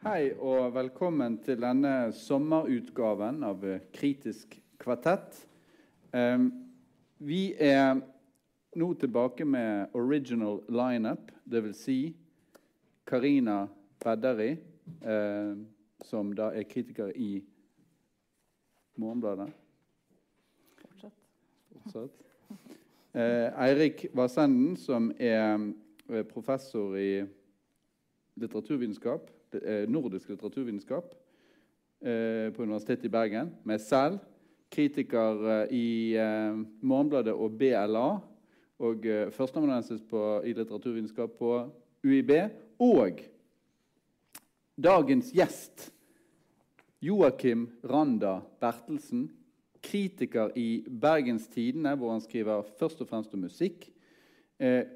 Hei og velkommen til denne sommerutgaven av Kritisk kvartett. Um, vi er nå tilbake med original lineup, dvs. Si Karina Bedderi, uh, som da er kritiker i Morgenbladet. Fortsatt. Fortsatt. Uh, Eirik Vassenden, som er uh, professor i litteraturvitenskap Eh, nordisk litteraturvitenskap eh, på Universitetet i Bergen. Meg selv, kritiker eh, i Morgenbladet og BLA. Og førsteamanuensis i litteraturvitenskap på UiB. Og dagens gjest, Joakim Randa Bertelsen. Kritiker i Bergens Tidende, hvor han skriver først og fremst om musikk.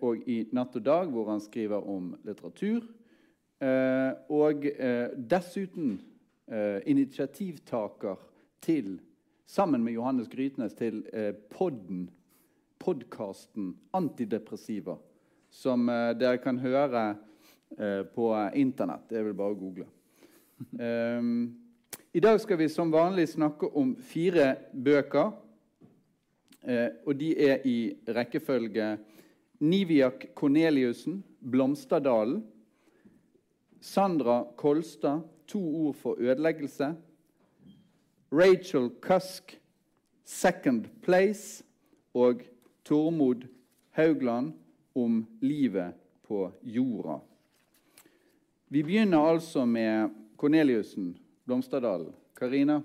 og i Natt og Dag, hvor han skriver om litteratur. Eh, og eh, dessuten eh, initiativtaker til, sammen med Johannes Grytnes, til podden, podkasten Antidepressiva, som dere kan høre på Internett. Det er vel bare å google. I dag skal vi som vanlig snakke om fire bøker. og de er i rekkefølge Niviak Korneliussen, 'Blomsterdalen'. Sandra Kolstad, 'To ord for ødeleggelse'. Rachel Cusk, 'Second Place'. Og Tormod Haugland om livet på jorda. Vi begynner altså med Korneliussen, 'Blomsterdalen'. Karina?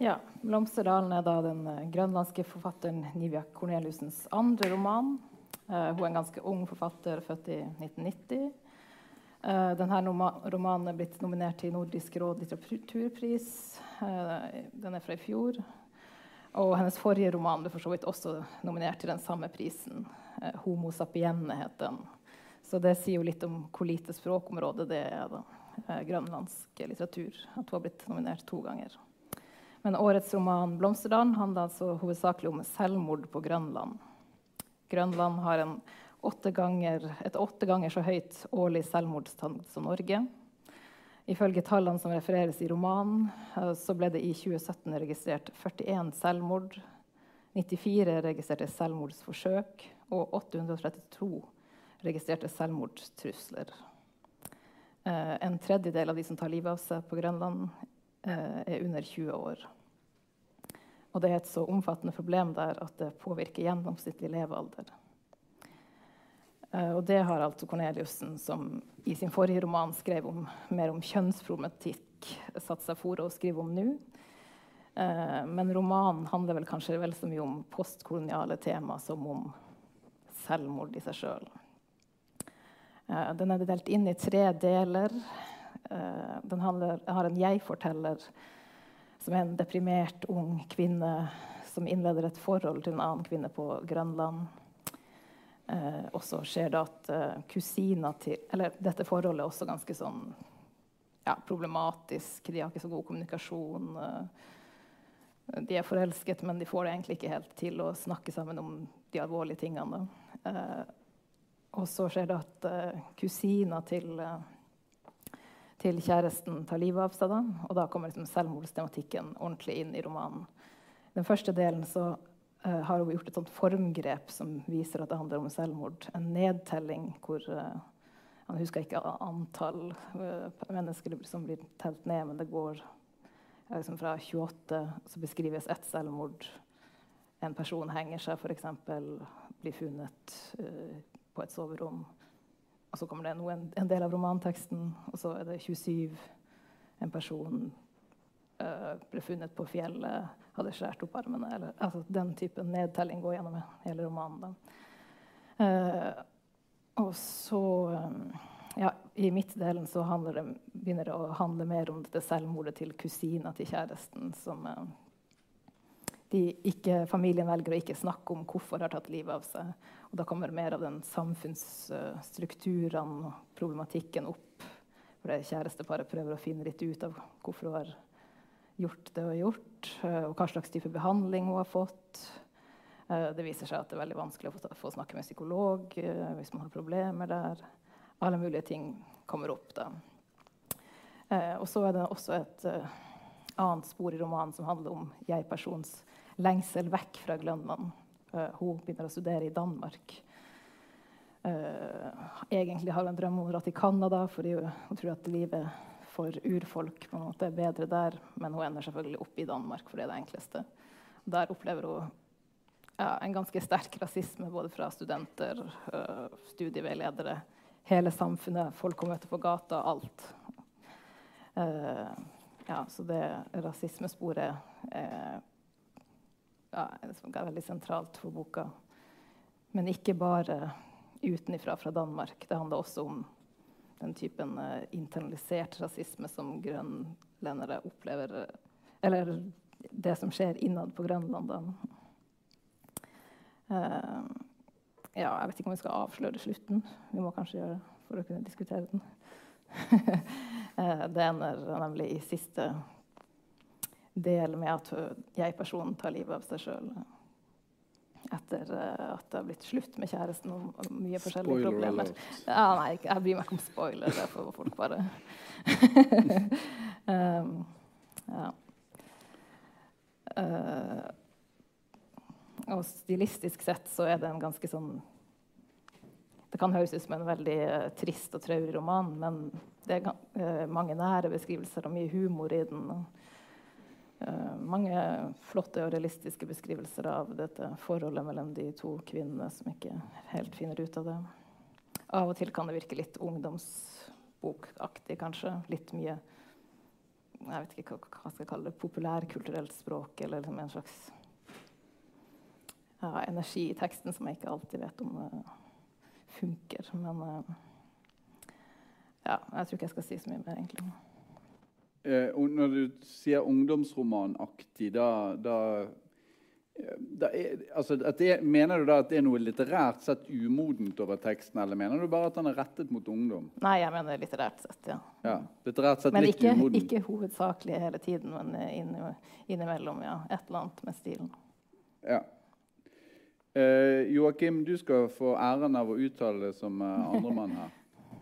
Ja, 'Blomsterdalen' er da den eh, grønlandske forfatteren Nivia Korneliussens andre roman. Uh, hun er en ganske ung forfatter, født i 1990. Uh, denne romanen er blitt nominert til Nordisk råd litteraturpris. Uh, den er fra i fjor. Og hennes forrige roman ble for så vidt også nominert til den samme prisen. Uh, 'Homo sapiene' het den. Så det sier jo litt om hvor lite språkområde det er. da. grønlandsk litteratur. At hun har blitt nominert to ganger. Men årets roman 'Blomsterdalen' handler altså hovedsakelig om selvmord på Grønland. Grønland har en åtte ganger, et åtte ganger så høyt årlig selvmordstall som Norge. Ifølge tallene som refereres i romanen, eh, så ble det i 2017 registrert 41 selvmord, 94 registrerte selvmordsforsøk og 832 registrerte selvmordstrusler. Eh, en tredjedel av de som tar livet av seg på Grønland, eh, er under 20 år. Og det er et så omfattende problem der at det påvirker gjennomsnittlig levealder. Uh, og det har altså Corneliussen, som i sin forrige roman skrev om, mer om kjønnsproblematikk, seg for å skrive om nå. Uh, men romanen handler vel kanskje vel så mye om postkoloniale tema som om selvmord i seg sjøl. Eh, den er delt inn i tre deler. den har en jeg-forteller som er en deprimert ung kvinne som innleder et forhold til en annen kvinne på Grønland. Eh, og så skjer det at eh, kusina til Eller dette forholdet er også ganske sånn ja, problematisk. De har ikke så god kommunikasjon. Eh, de er forelsket, men de får det egentlig ikke helt til å snakke sammen om de alvorlige tingene. Eh, og så skjer det at eh, kusina til, eh, til kjæresten tar livet av seg. Da, og da kommer liksom selvmordstematikken ordentlig inn i romanen. Den første delen så har hun gjort et sånt formgrep som viser at det handler om selvmord. En nedtelling hvor uh, Han husker ikke antall uh, mennesker som blir telt ned, men det går liksom fra 28, så beskrives ett selvmord. En person henger seg, f.eks. Blir funnet på et soverom. Og så kommer det noe, en, del av romanteksten, og så er det 27. En person ble funnet på fjellet hadde skåret opp armene. Eller, altså, den typen nedtelling går gjennom hele romanen. Uh, og så um, ja, I midtdelen så det, begynner det å handle mer om dette selvmordet til kusina til kjæresten. som uh, ikke, Familien velger å ikke snakke om hvorfor har tatt livet av seg. Og da kommer mer av den samfunnsstrukturene og problematikken opp. For det kjæresteparet prøver å finne litt ut av hvorfor hun har gjort det hun har gjort, eh, og hva slags type behandling hun har fått. Eh, det viser seg at det er veldig vanskelig å få, snakke med psykolog eh, hvis man har problemer der. Alle mulige ting kommer opp da. Og så er det også et annet spor i romanen som handler om jeg-persons lengsel vekk fra Grønland. Hun begynner å studere i Danmark. Egentlig har hun en drøm om å dra til Canada fordi hun, tror at livet for urfolk på en måte er bedre der. Men hun ender selvfølgelig opp i Danmark, for det er det enkleste. Der opplever hun ja, en ganske sterk rasisme både fra studenter, øh, studieveiledere, hele samfunnet, folk hun møter på gata, alt. Uh, ja, så det rasismesporet er ja, er veldig sentralt for boka. Men ikke bare utenifra fra Danmark. Det handler også om den typen uh, internalisert rasisme som grønlendere opplever Eller det som skjer innad på Grønland. Uh, ja, jeg vet ikke om vi skal avsløre slutten. Vi må kanskje gjøre det for å kunne diskutere den. det ender nemlig i siste del med at jeg-personen tar livet av seg sjøl etter uh, at det har blitt slutt med kjæresten og mye forskjellige spoiler problemer. Ja, nei, jeg bryr meg ikke om spoiler. Det får folk bare um, ja. uh, og stilistisk sett så er det en ganske sånn Det kan høres ut som en veldig uh, trist og traurig roman, men det er mange nære beskrivelser og mye humor i den. og Uh, mange flotte og realistiske beskrivelser av dette forholdet mellom de to kvinnene som ikke helt finner ut av det. Av og til kan det virke litt ungdomsbokaktig, kanskje. Litt mye jeg vet ikke hva, hva skal kalle det, populærkulturelt språk, eller liksom en slags ja, energi i teksten som jeg ikke alltid vet om uh, funker. Men uh, ja, jeg tror ikke jeg skal si så mye mer, egentlig. Eh, når du sier ungdomsromanaktig, da, da, eh, da er, altså, det, Mener du da at det er noe litterært sett umodent over teksten, eller mener du bare at den er rettet mot ungdom? Nei, jeg mener litterært sett, ja. ja litterært sett men litt ikke, umodent. ikke hovedsakelig hele tiden, men innimellom, ja. Et eller annet med stilen. Ja. Eh, Joakim, du skal få æren av å uttale det som eh, andremann her.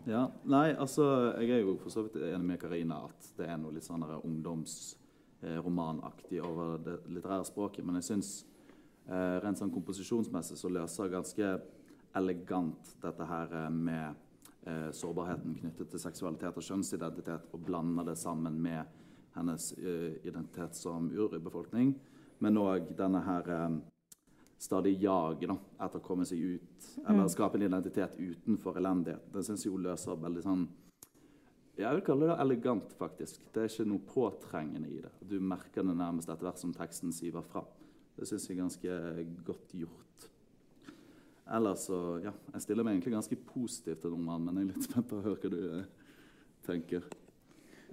Ja, nei, altså, Jeg er jo for så vidt enig med Karina at det er noe litt sånn ungdomsromanaktig eh, over det litterære språket. Men jeg syns eh, rent sånn komposisjonsmessig så løser ganske elegant dette her eh, med eh, sårbarheten knyttet til seksualitet og kjønnsidentitet, og blander det sammen med hennes eh, identitet som urbefolkning. Men òg denne her stadig jaget etter å komme seg ut, eller mm. skape en identitet utenfor elendighet. Det syns jeg hun løser veldig sånn Jeg vil kalle det elegant, faktisk. Det er ikke noe påtrengende i det. Du merker det nærmest etter hvert som teksten siver fra. Det syns jeg er ganske godt gjort. Ellers så Ja, jeg stiller meg egentlig ganske positivt til romanen, men jeg er litt spent på å høre hva du eh, tenker.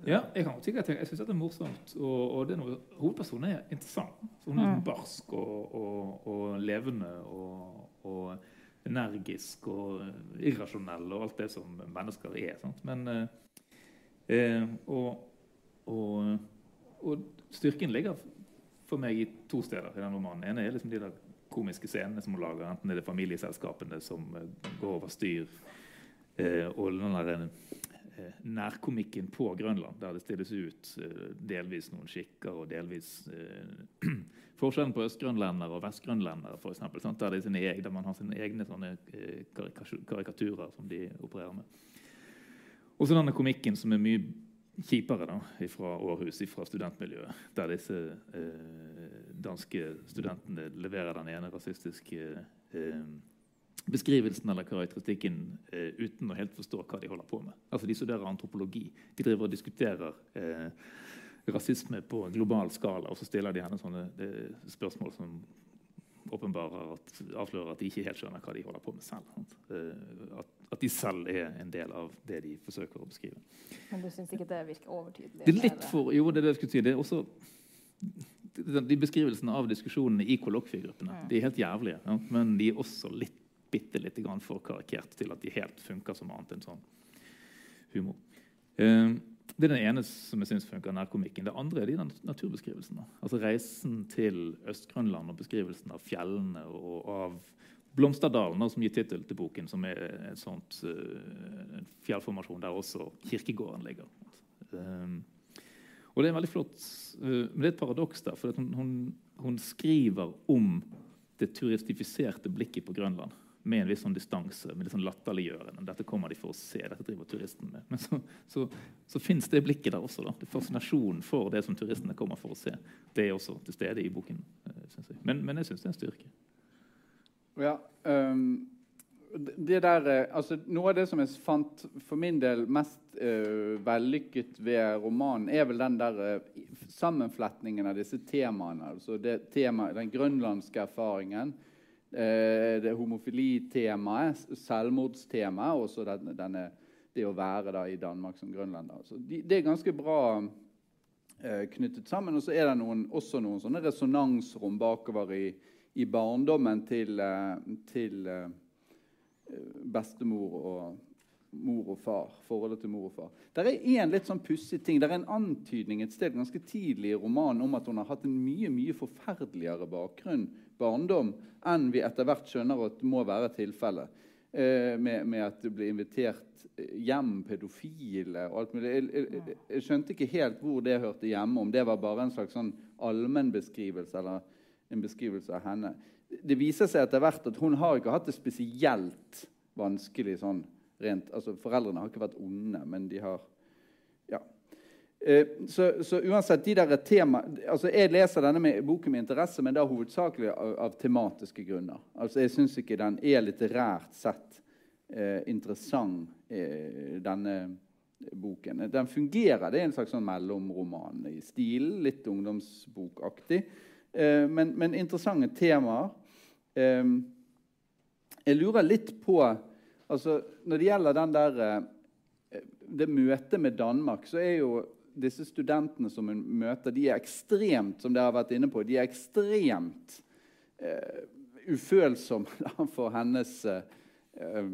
Ja, jeg kan sikkert tenke, jeg syns det er morsomt. Og, og det er noe, hovedpersonen er interessant. Så hun er mm. barsk og, og, og levende og, energisk og irrasjonell og alt det som mennesker er. Sant? Men, eh, eh og, styrken ligger for meg i to steder i den romanen. Den ene er liksom de der komiske scenene som hun lager, enten det er familieselskapene som eh, går over styr, eh, og den der Eh, nærkomikken på Grønland, der det stilles ut eh, delvis noen skikker og delvis eh, Forskjellen på østgrønlendere og vestgrønlendere, for eksempel, der, sine, der, man har sine egne karikaturer som de opererer med. Og så denne komikken som er mye kjipere da, fra Århus, fra studentmiljøet, der disse eh, danske studentene leverer den ene rasistiske eh, beskrivelsen eller karakteristikken eh, uten å helt forstå hva de holder på med. Altså De studerer antropologi. De driver og diskuterer eh, rasisme på en global skala, og så stiller de henne sånne eh, spørsmål som åpenbarer at, avslører at de ikke helt skjønner hva de holder på med selv. Eh, at, at, de selv er en del av det de forsøker å beskrive. Men du syns ikke det virker overtydelig? Det er litt for, jo, det er det jeg skulle si. Det er også de beskrivelsene av diskusjonene i kollokviegruppene mm. de er helt jævlige. Ja? Men de er også litt bitte litt for karikert til at de helt funker som annet enn sånn humor. Eh, det er den ene som jeg synes funker nærkomikken. Det andre er de naturbeskrivelsene. Altså Reisen til Øst-Grønland og beskrivelsen av fjellene og av Blomsterdalen, som gir tittel til boken, som er en sånt fjellformasjon der også kirkegården ligger. Um, og det er veldig flott. Uh, men det er et paradoks der. For hun, hun, hun, skriver om det turistifiserte blikket på Grønland med en viss sånn distanse, med litt sånn latterliggjørende. Dette kommer de for å se, dette driver turisten med. Men så, så, så fins det blikket der også. da. Det Fascinasjonen for det som turistene kommer for å se. Det er også til stede i boken. Synes jeg. Men, men jeg syns det er en styrke. Ja, um det der, eh, altså, noe av det som jeg fant for min del mest uh, vellykket ved romanen, er vel den der uh, sammenfletningen av disse temaene. altså det tema, Den grønlandske erfaringen, det homofilitemaet, selvmordstemaet og denne, det å være da, i Danmark som grønlender. Så de, det er ganske bra knyttet sammen. Og så er det noen, også noen sånne resonansrom bakover i, i barndommen til, til bestemor og mor og far. Forholdet til mor og far. Det er en litt sånn pussig ting. Det er en antydning et sted ganske tidlig i romanen om at hun har hatt en mye mye forferdeligere bakgrunn, barndom, enn vi etter hvert skjønner at må være tilfellet. Eh, med, med, at det ble invitert hjem pedofile og alt mulig. Jeg, jeg, jeg, skjønte ikke helt hvor det hørte hjemme, om det var bare en slags sånn allmennbeskrivelse eller en beskrivelse av henne det viser seg etter hvert at hun har ikke hatt det spesielt vanskelig sånn rent altså Foreldrene har ikke vært onde, men de har Ja. Eh, så, så, uansett, de der tema, altså Jeg leser denne med, boken med interesse, men da hovedsakelig av, av tematiske grunner. Altså Jeg syns ikke den er litterært sett eh, interessant, eh, denne boken. Den fungerer. Det er en slags sånn mellomroman i stil, litt ungdomsbokaktig. Eh, men, men, interessante temaer. Eh, jeg lurer litt på altså, Når det gjelder den der, eh, det møtet med Danmark, så er jo disse studentene som hun møter, de er ekstremt som dere har vært inne på, de er ekstremt uh, ufølsomme for hennes uh,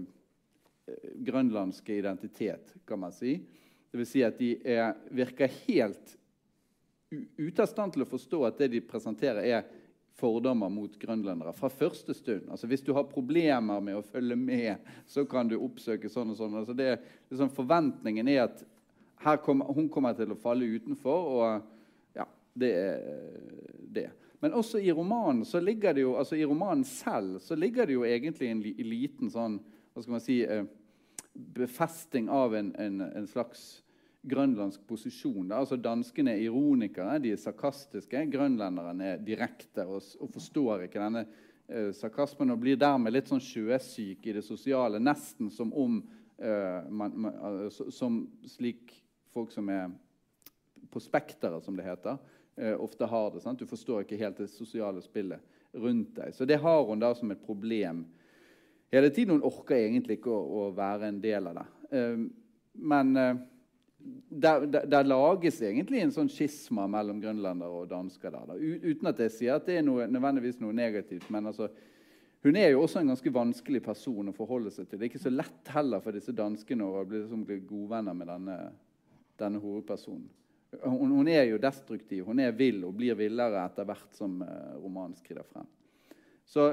grønlandske identitet, kan man si. Vil si at de er, virker helt ute av stand til å forstå at det de presenterer, er fordommer mot grønlendere fra første stund. Altså Hvis du har problemer med å følge med, så kan du oppsøke sånn og sånn. Altså det, liksom forventningen er at kommer, hun kommer til å falle utenfor, og ja, det er det. Men også i romanen så ligger det jo, altså i romanen selv så ligger det jo egentlig en liten sånn hva skal man si, eh, befesting av en, en, en slags grønlandsk posisjon. Altså Danskene er ironikere, de er sarkastiske. Grønlenderne er direkte og, og forstår ikke denne eh, sarkasmen og blir dermed litt sånn sjøsyk i det sosiale. Nesten som om eh, man, man, altså, Som slik folk som er på spekteret, som det heter, eh, ofte har det. Sant? Du forstår ikke helt det sosiale spillet rundt deg. Så det har hun da som et problem hele tiden. Hun orker egentlig ikke å, å være en del av det. Eh, men eh, der, der, lages egentlig en sånn skisma mellom grønlandere og dansker. Der, da. Uten at jeg sier at det er noe, nødvendigvis noe negativt. Men altså, hun er jo også en ganske vanskelig person å forholde seg til. Det er ikke så lett heller for disse danskene å bli, liksom, bli godvenner med denne, denne hovedpersonen. Hun, hun, er jo destruktiv, hun er vill og blir villere etter hvert som uh, romanen skrider frem. Så,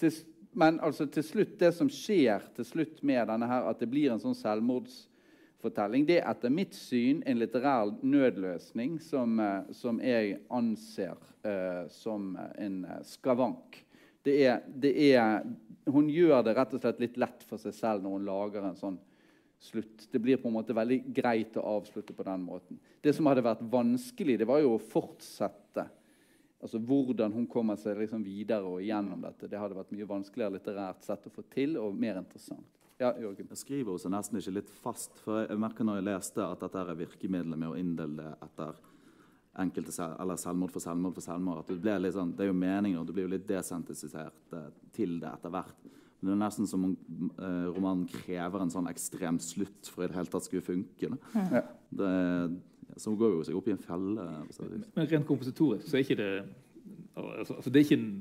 til, men altså, til slutt, det som skjer til slutt med denne her, at det blir en sånn selvmordsfortelling. Det er etter mitt syn en litterær nødløsning som, eh, som jeg anser uh, som en eh, skavank. Det er, det er, hun gjør det rett og slett litt lett for seg selv når hun lager en sånn slutt. Det blir på en måte veldig greit å avslutte på den måten. Det som hadde vært vanskelig, det var jo å fortsette. Altså Hvordan hun kommer seg liksom videre og gjennom dette. Det hadde vært mye vanskeligere litterært sett å få til og mer interessant. Ja, Jørgen. Jeg skriver også nesten ikke litt fast. for Jeg merker når jeg leste at dette er virkemidlet med å inndele det etter enkelte selv, eller selvmord for selvmord for selvmord. at Det, ble litt sånn, det er jo meningen, og du blir jo litt desentisert eh, til det etter hvert. Men det er nesten som om eh, romanen krever en sånn ekstrem slutt for i det hele tatt skulle funke. Ja. Det, så går jo seg opp i en felle. Men rent kompositorisk så er ikke det altså, altså det er ikke en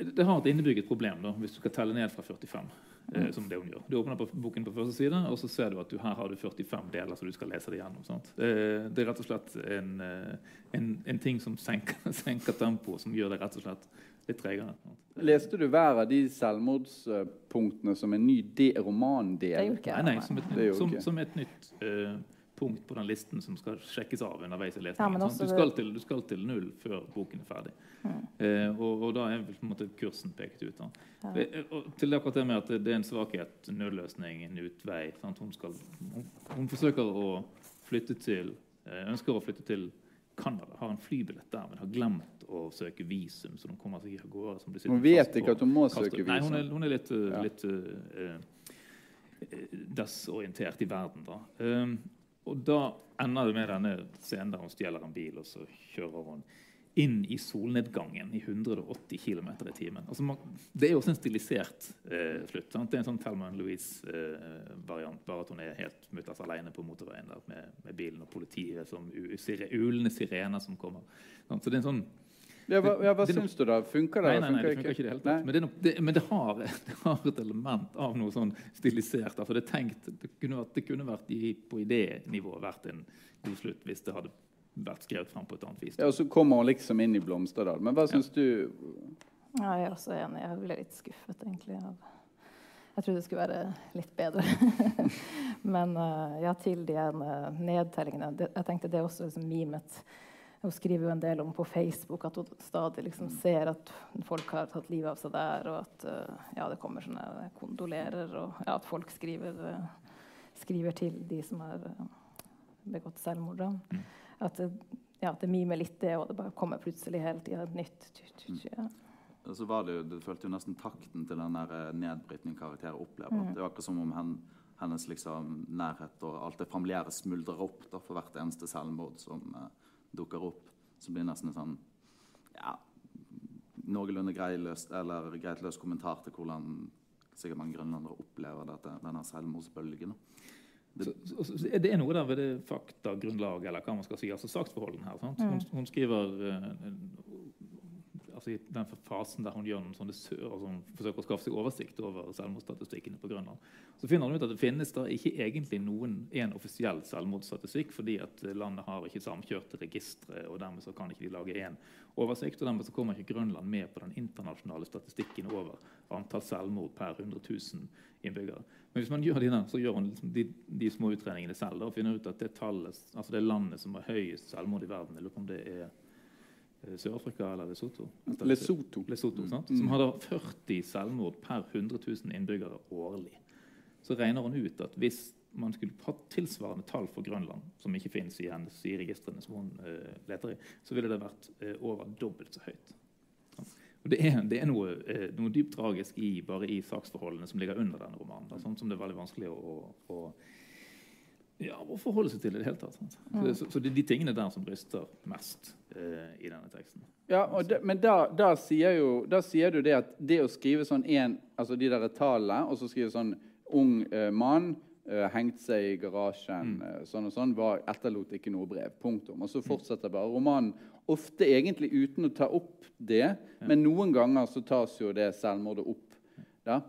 det har et innebygget problem da, hvis du skal telle ned fra 45. Eh, som det hun gjør. Du åpner på boken på første side, og så ser du at du her har du 45 deler som du skal lese det gjennom. Sant? Eh, det er rett og slett en, eh, en, en ting som senker, senker tempoet, som gjør det rett og slett litt tregere. Leste du hver av de selvmordspunktene som en ny romandel? Det romandel? gjorde ikke Nei, jeg. nei, som et, nytt- som, som et nytt uh, punkt på den listen som skal sjekkes av underveis i lesningen. Ja, du, skal til, du skal til null før boken er ferdig. Eh, og, og da er på en måte kursen pekt ut. Da. Eh, Og til akkurat det med at det er en svakhet, nødløsning, en utvei. Sant? Hun, skal, hun, hun forsøker å flytte til eh, ønsker å flytte til Canada, har en flybillett der, men har glemt å søke visum. så hun kommer seg av gårde. Som Hun vet ikke at hun må søke søke Nei, hun er, hun er litt, uh, Ja. litt uh, desorientert i verden. Da. Um, og da ender det med denne scenen der hun stjeler en bil, og så kjører hun inn i solnedgangen i 180 km i timen. Altså, man, det er jo også en stilisert eh, slutt. Sant? Det er en sånn Thelma Louise-variant, bare at hun er helt mutters alene på motorveien der, med, med bilen og politiet som sire, ulende sirener som kommer. Sant? Så det er en sånn Ja, hva ja, hva syns du, da? Funker det? Nei, nei, nei, det funker ikke ikke det hele tatt. Men, det, det, men det, har, det har et element av noe sånn stilisert. Altså det, tenkt, det, kunne vært, det kunne vært i, på idénivå vært en god slutt hvis det hadde vært skrevet fram på et annet vis. Ja, og så kommer hun liksom inn i Blomsterdal. Men hva syns du? Ja, jeg er også enig. Jeg ble litt skuffet, egentlig. Av. Jeg trodde det skulle være litt bedre. Men eh, ja, til de uh, nedtellingene det, Jeg tenkte det er også liksom mimet. Hun skriver jo en del om på Facebook at hun stadig liksom ser at folk har tatt livet av seg der, og at eh, ja, det kommer sånne kondolerer, og ja, at folk skriver, eh, skriver til de som har eh, begått selvmord. da. At, det- ja, det mimer litt det, og det bare kommer plutselig hele tida et nytt. Ja. Og så var det jo, Du følte jo nesten takten til den eh, nedbrytningen karakteren opplever. Det er akkurat som om hen, hennes liksom nærhet og alt det familiære smuldrer opp da, for hvert eneste selvmord som eh, dukker opp. Så blir det nesten en sånn ja, noenlunde grei løst, eller greit løs kommentar til hvordan sikkert mange grønlandere opplever dette, denne selvmordsbølgen. da. Så, så, så er det er noe der ved det faktagrunnlaget, eller hva man skal si, altså saksforholdene her. Sant? Hun, hun skriver eh, altså I den fasen der hun gjør noen sånne altså hun forsøker å skaffe seg oversikt over selvmordsstatistikkene på Grønland, så finner hun ut at det finnes da ikke egentlig noen en offisiell selvmordsstatistikk, fordi at landet har ikke samkjørte registre, og dermed så kan ikke de lage en oversikt. og Dermed så kommer ikke Grønland med på den internasjonale statistikken over antall selvmord per 100 000 innbyggere. Men hvis man gjør de der, så gjør man liksom de, de små utregningene selv da, og finner ut at det, tallet, altså det landet som har høyest selvmord i verden, på om det er eh, Sør-Afrika eller Lesotho? Lesotho. Lesotho sant? Som hadde 40 selvmord per 100 000 innbyggere årlig. Så regner hun ut at hvis man skulle hatt tilsvarende tall for Grønland, som ikke finnes i i registrene som hun uh, leter i, så ville det vært uh, over dobbelt så høyt. Og det er, det er noe, uh, noe dypt tragisk i, bare i saksforholdene som ligger under denne romanen. Da, sånn som det er veldig vanskelig å, å ja, å forholde seg til i det hele tatt. Sant? Så, så, det er de tingene der som ryster mest eh, i denne teksten. Ja, det, men da, da, sier jo, da sier du det at det å skrive sånn en, altså de der tallene, og så skrive sånn ung eh, mann eh, hengt seg i garasjen, eh, sånn og sånn, var, etterlot ikke noe brev. Punktum. Og så fortsetter bare romanen. Ofte egentlig uten å ta opp det, men noen ganger så tas jo det selvmordet opp. Da,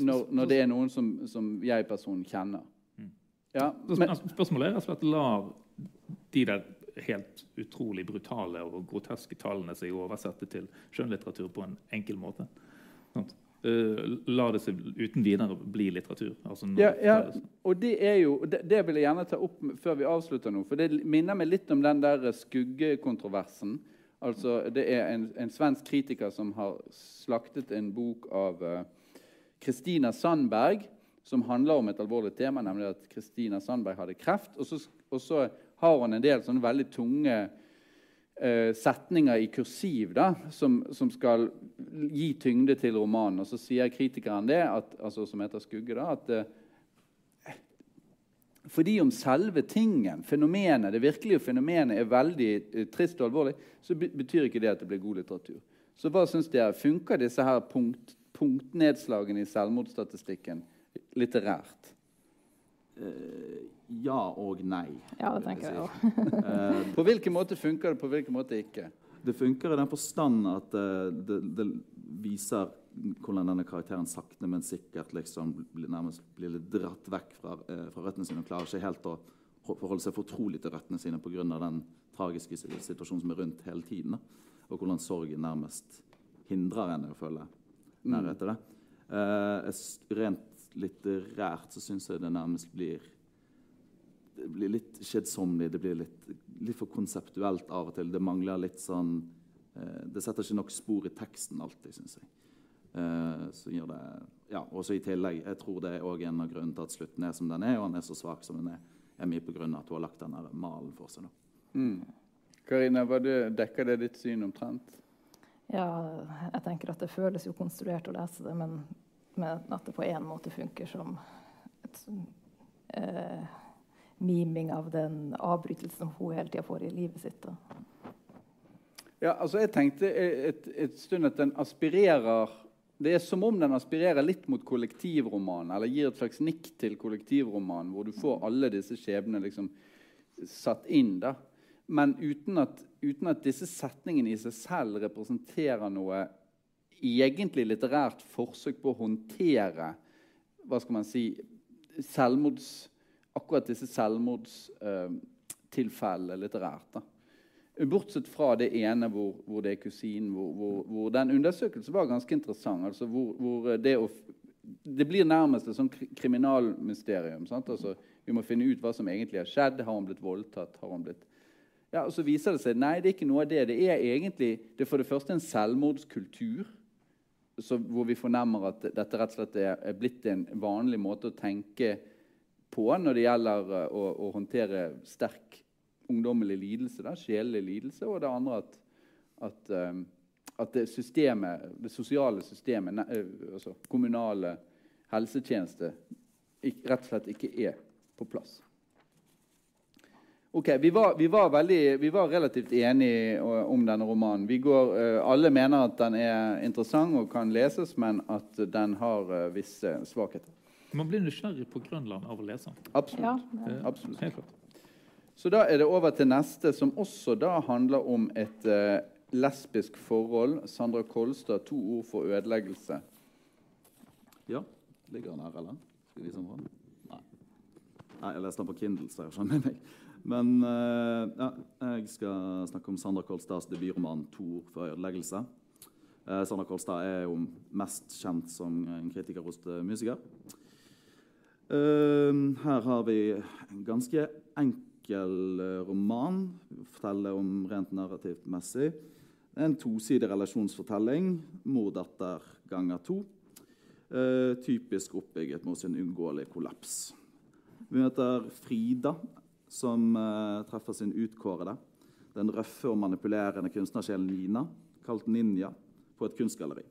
når, når det er noen som, som jeg-personen kjenner. Ja, men, Spørsmålet er rett og slett lar de der helt utrolig brutale og groteske tallene seg oversette til skjønnlitteratur på en enkel måte. Sånt. Eh, la det seg uten videre bli litteratur. Altså Ja, ja, og det er jo det, det vil jeg gjerne ta opp før vi avslutter nå. For det minner meg litt om den der skuggekontroversen. Altså, det er en, en svensk kritiker som har slaktet en bok av Kristina Kristina Sandberg som handler om et alvorlig tema, nemlig at Kristina Sandberg hadde kreft. Og så, og så har hun en del sånne veldig tunge eh, setninger i kursiv da, som, som skal gi tyngde til romanen. Og så sier kritikeren det, at, altså, som heter Skugge, da, at eh, fordi om selve tingen, fenomenet, det virkelige fenomenet er veldig eh, trist og alvorlig, så betyr ikke det at det blir god litteratur. Så hva syns dere? Funker disse her punkt, punktnedslagene i selvmordsstatistikken litterært? Uh, ja og nei. Ja, det tenker jeg si. òg. Eh, På hvilken måte funker det, på hvilken måte ikke? Det funker i den forstand at uh, det, det viser hvordan denne karakteren sakte, men sikkert liksom blir, nærmest blir litt dratt vekk fra, fra røttene sine og klarer ikke helt å forholde seg fortrolig til røttene sine pga. den tragiske situasjonen som er rundt hele tiden. Da. Og hvordan sorgen nærmest hindrer en i å føle nærhet til det. Eh, s- rent litterært så syns jeg det nærmest blir det blir litt kjedsommelig. Det blir litt, litt for konseptuelt av og til. Det mangler litt sånn eh, Det setter ikke nok spor i teksten alltid, syns jeg. Eh, så gjør det Ja, også i tillegg, jeg tror det er også en av grunnene til at slutten er som den er, og han er så svak som den er, er mye på grunn av at hun har lagt den malen for seg. nå. Karina, var dekker det ditt syn omtrent? Ja, jeg tenker at det føles jo konstruert å lese det, men, men at det på en måte funker som et eh, miming av den avbrytelsen hun hele tida får i livet sitt. Da. Ja, altså jeg tenkte et, et stund at den aspirerer Det er som om den aspirerer litt mot kollektivromanen, eller gir et slags nikk til kollektivromanen, hvor du får alle disse skjebnene liksom satt inn. da. Men uten at, uten at disse setningene i seg selv representerer noe egentlig litterært forsøk på å håndtere hva skal man si, selvmords, akkurat disse selvmordstilfellene litterært. da. Bortsett fra det ene hvor, hvor det er kusinen, hvor, hvor, hvor den undersøkelsen var ganske interessant. altså hvor, det, å, det blir nærmest et sånn kriminalmysterium. Altså, vi må finne ut hva som egentlig har skjedd. Har han blitt voldtatt? Har hun blitt... Ja, og Så viser det seg nei, det er ikke noe av det. Det er egentlig det er for det første en selvmordskultur. Så, hvor vi fornemmer at dette rett og slett er, blitt en vanlig måte å tenke på når det gjelder eh, å, å håndtere sterk ungdommelig lidelse, da, sjelelig lidelse, og det andre at, at, eh, at det systemet, det sosiale systemet, ne- eh, altså kommunale helsetjeneste, rett og slett ikke er på plass. Ok, Vi var, vi var, veldig, vi var relativt enige om denne romanen. Vi går, eh, alle mener at den er interessant og kan leses, men at den har eh, visse svakheter. Man blir nysgjerrig på Grønland av å lese den. Absolutt. Ja, Absolutt. Så da er det over til neste, som også da handler om et eh, lesbisk forhold. Sandra Kolstad, to ord for ødeleggelse. Ja, ligger den her, eller? Skal vi vise den fram? Nei. Nei, jeg leste den på Kindle, så jeg skjønner meg. Men eh, ja, jeg skal snakke om Sander Kolstads debutroman 'Tor for ødeleggelse'. Sander Kolstad er jo mest kjent som en kritikerrost musiker. Eh, her har vi en ganske enkel eh, roman. Forteller om rent narrativt messig. En tosidig relasjonsfortelling. Mor-datter ganger to. Eh, typisk oppbygget mot sin uunngåelige kollaps. Vi møter Frida, som uh, treffer sin utkårede. Den røffe og manipulerende kunstnersjelen Nina, kalt Ninja, på et kunstgalleri.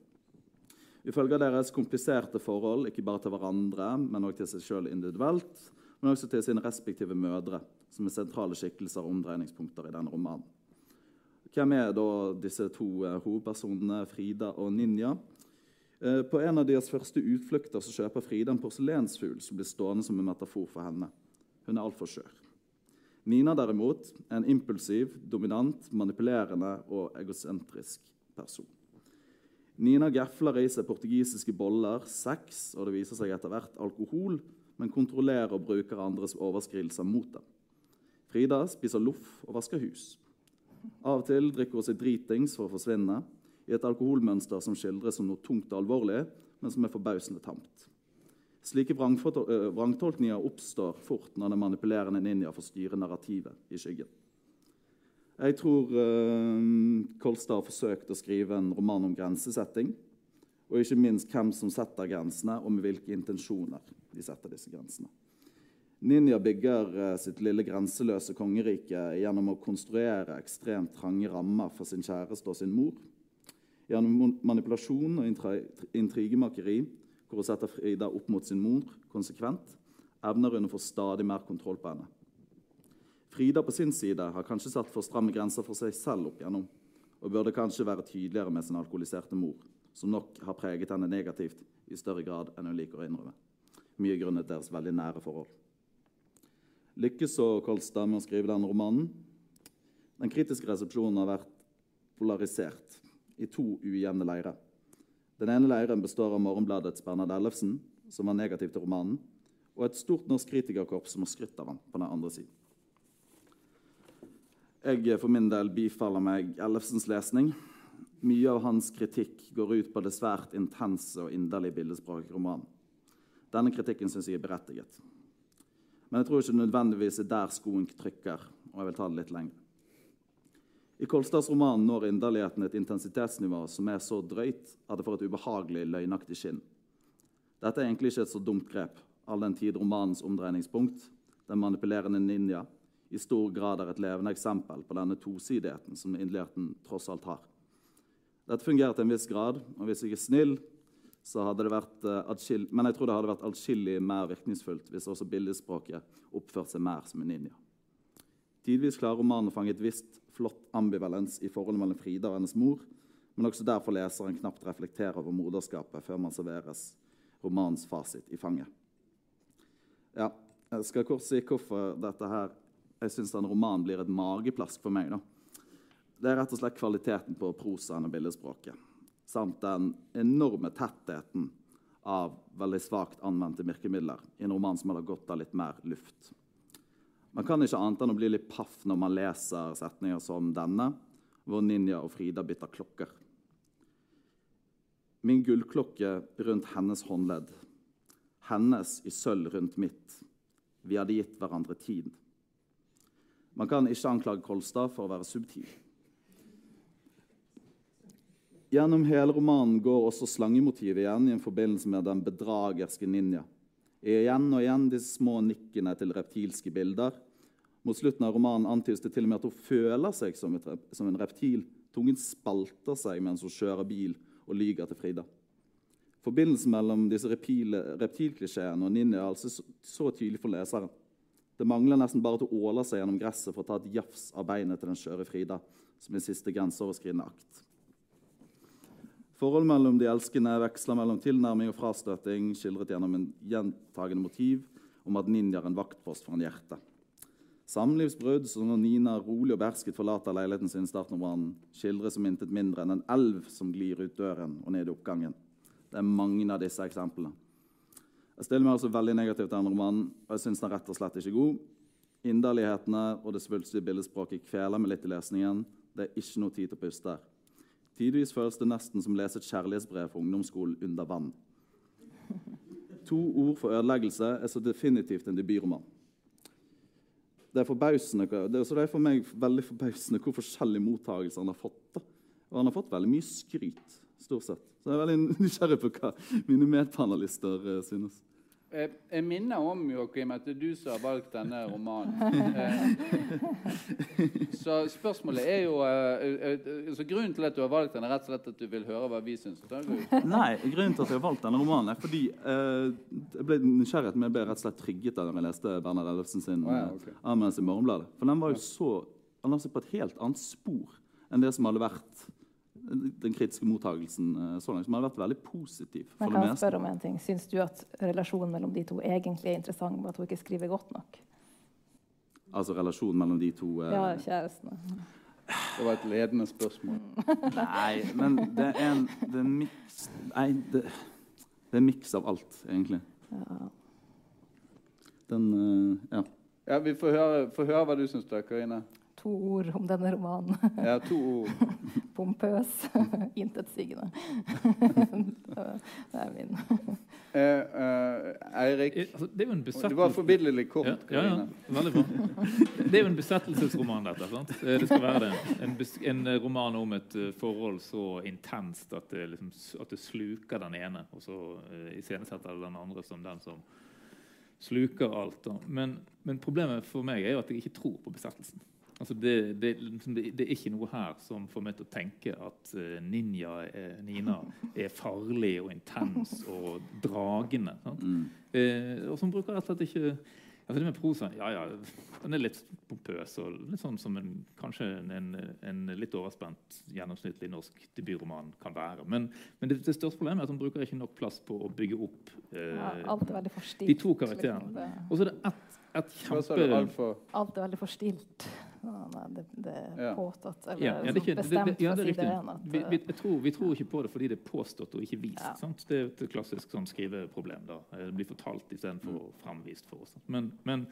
Ifølge deres kompliserte forhold, ikke bare til hverandre, men også til seg sjøl individuelt, men også til sine respektive mødre, som er sentrale skikkelser og omdreiningspunkter i denne romanen. Hvem er da disse to eh, hovedpersonene, Frida og Ninja? Eh, På en av deres første utflukter så kjøper Frida en porselensfugl som blir stående som en metafor for henne. Hun er altfor skjør. Nina derimot er en impulsiv, dominant, manipulerende og egosentrisk person. Nina gefler i seg portugisiske boller, sex og det viser seg etter hvert alkohol, men kontrollerer og bruker andres overskridelser mot dem. Frida spiser loff og vasker hus. Av og til drikker hun seg dritings for å forsvinne, i et alkoholmønster som skildres som noe tungt og alvorlig, men som er forbausende tamt. Slike øh, vrangtolkninger oppstår fort når den manipulerende ninja får styre narrativet i skyggen. Jeg tror øh, Kolstad har forsøkt å skrive en roman om grensesetting, og ikke minst hvem som setter grensene, og med hvilke intensjoner de setter disse grensene. Ninja bygger eh, sitt lille grenseløse kongerike gjennom å konstruere ekstremt trange rammer for sin kjæreste og sin mor. Gjennom manipulasjon og intrigemakeri, hvor hun setter Frida opp mot sin mor konsekvent, evner hun å få stadig mer kontroll på henne. Frida på sin side har kanskje satt for stramme grenser for seg selv opp igjennom, og burde kanskje være tydeligere med sin alkoholiserte mor, som nok har preget henne negativt i større grad enn hun liker å innrømme. Mye grunnet deres veldig nære forhold. Lykkes så Kolstad med å skrive denne romanen? Den kritiske resepsjonen har vært polarisert i to ujevne leirer. Den ene leiren består av Morgenbladets Bernhard Ellefsen, som var negativ til romanen, og et stort norsk kritikerkorps som har skrytt av ham på den andre siden. Jeg for min del bifaller meg Ellefsens lesning. mye av hans kritikk går ut på det svært intense og inderlige bildespråket i romanen. Denne kritikken syns jeg er berettiget. Men jeg tror ikke nødvendigvis er der skoen trykker, og jeg vil ta det litt lenger. I Kolstads roman når inderligheten et intensitetsnivå som er så drøyt at det får et ubehagelig, løgnaktig skinn. Dette er egentlig ikke et så dumt grep, all den tid romanens omdreiningspunkt, den manipulerende ninja, i stor grad er et levende eksempel på denne tosidigheten som inderligheten tross alt har. Dette fungerer til en viss grad, og hvis jeg er snill, så hadde det vært uh, men jeg tror det hadde vært atskillig mer virkningsfullt hvis også bildespråket oppførte seg mer som en ninja. Tidvis klarer romanen å fange et visst flott ambivalens i forholdet mellom Frida og hennes mor, men også derfor leseren knapt reflekterer over moderskapet før man serveres romanens fasit i fanget. Ja, jeg skal kort si hvorfor dette her, jeg syns denne romanen blir et mageplask for meg. da. Det er rett og slett kvaliteten på prosaen og billedspråket samt den enorme tettheten av veldig svakt anvendte virkemidler i en roman som hadde godt av litt mer luft. Man kan ikke annet enn å bli litt paff når man leser setninger som denne, hvor Ninja og Frida bytter klokker. Min gullklokke rundt hennes håndledd, hennes i sølv rundt mitt. Vi hadde gitt hverandre tid. Man kan ikke anklage Kolstad for å være subtil. Gjennom hele romanen går også slangemotivet igjen i en forbindelse med den bedragerske ninja. Igjen og igjen disse små nikkene til reptilske bilder. Mot slutten av romanen antydes det til og med at hun føler seg som, et, som en reptil. Tungen spalter seg mens hun kjører bil og lyger til Frida. Forbindelsen mellom disse reptilklisjeene og ninja er altså så, så tydelig for leseren. Det mangler nesten bare at hun åler seg gjennom gresset for å ta et jafs av beinet til den skjøre Frida, som en siste grenseoverskridende akt. Forholdet mellom de elskende veksler mellom tilnærming og frastøting, skildret gjennom en gjentagende motiv om at ninja er en vaktpost for en hjerte. Samlivsbrudd, som når Nina rolig og bersket forlater leiligheten sin, starten av brannen, skildres som intet mindre enn en elv som glir ut døren og ned i oppgangen. Det er mange av disse eksemplene. Jeg stiller meg altså veldig negativt til denne romanen, og jeg syns den rett og slett ikke er god. Inderlighetene og det svulstige bildespråket kveler meg litt i lesningen. Det er ikke noe tid til å puste her. Tidvis føles det nesten som å lese et kjærlighetsbrev fra ungdomsskolen under vann. To ord for ødeleggelse er så definitivt en debutroman. Det er det er, for meg veldig forbausende hvor forskjellig mottakelse han har fått. Og han har fått veldig mye skryt, stort sett. Så jeg er veldig nysgjerrig på hva mine medpanelister uh, synes. Jeg, jeg minner om Joachim, at det er du som har valgt denne romanen. Eh, så spørsmålet er jo eh, eh, så Grunnen til at du har valgt den, er rett og slett at du vil høre hva vi syns? Nei, grunnen til at jeg har valgt denne romanen, er fordi eh, jeg ble nysgjerrig, men jeg ble rett og slett trigget da jeg leste Bernhard Ellefsen sin oh, ja, okay. anmeldelse i Morgenbladet. For den var jo så, han la seg på et helt annet spor enn det som hadde vært den kritiske mottagelsen eh, så langt, som har vært veldig positiv. for Men kan jeg spørre om en ting? Syns du at relasjonen mellom de to egentlig er interessant, men at hun ikke skriver godt nok? Altså relasjonen mellom de to eh... Ja, kjærestene. Det var et ledende spørsmål. Nei, men det er en, det er miks Nei, det, det er miks av alt, egentlig. Ja. Den uh, Ja. Ja, Vi får høre, får høre hva du syns, Karine to ord om denne romanen. Ja, to ord. Pompøs. Intetsigende. det er min. Eh, eh, Eirik altså, Det jo en besettelse... Det var forbilledlig kort. Ja, ja, ja, veldig bra. Det er jo en besettelsesroman, dette. sant? Eh, det skal være det. En, en eh, roman om et forhold så intenst at det, liksom, at det, sluker den ene, og så uh, iscenesetter den andre som den som sluker alt. Men, men, problemet for meg er jo at jeg ikke tror på besettelsen. Altså det, det, liksom det, det, er ikke noe her som får meg til å tenke at uh, Ninja uh, Nina er farlig og intens og dragende. Mm. Eh, og som bruker rett og slett ikke altså Det med prosaen ja, ja, den er litt pompøs og litt sånn som en, kanskje en, en, litt overspent gjennomsnittlig norsk debutroman kan være. Men, men det, det, største problemet er at han bruker ikke nok plass på å bygge opp ja, de to karakterene. Og så er det ett et kjempe... Alt er veldig forstilt. Nei, det, det, er påstått eller ja, ja, det ikke, bestemt det, ja, det er riktig. Vi, vi, tror, vi, tror, ikke på det fordi det er påstått og ikke vist. Det er et klassisk sånn, skriveproblem. da. Det blir fortalt istedenfor mm. framvist for oss. Men, men,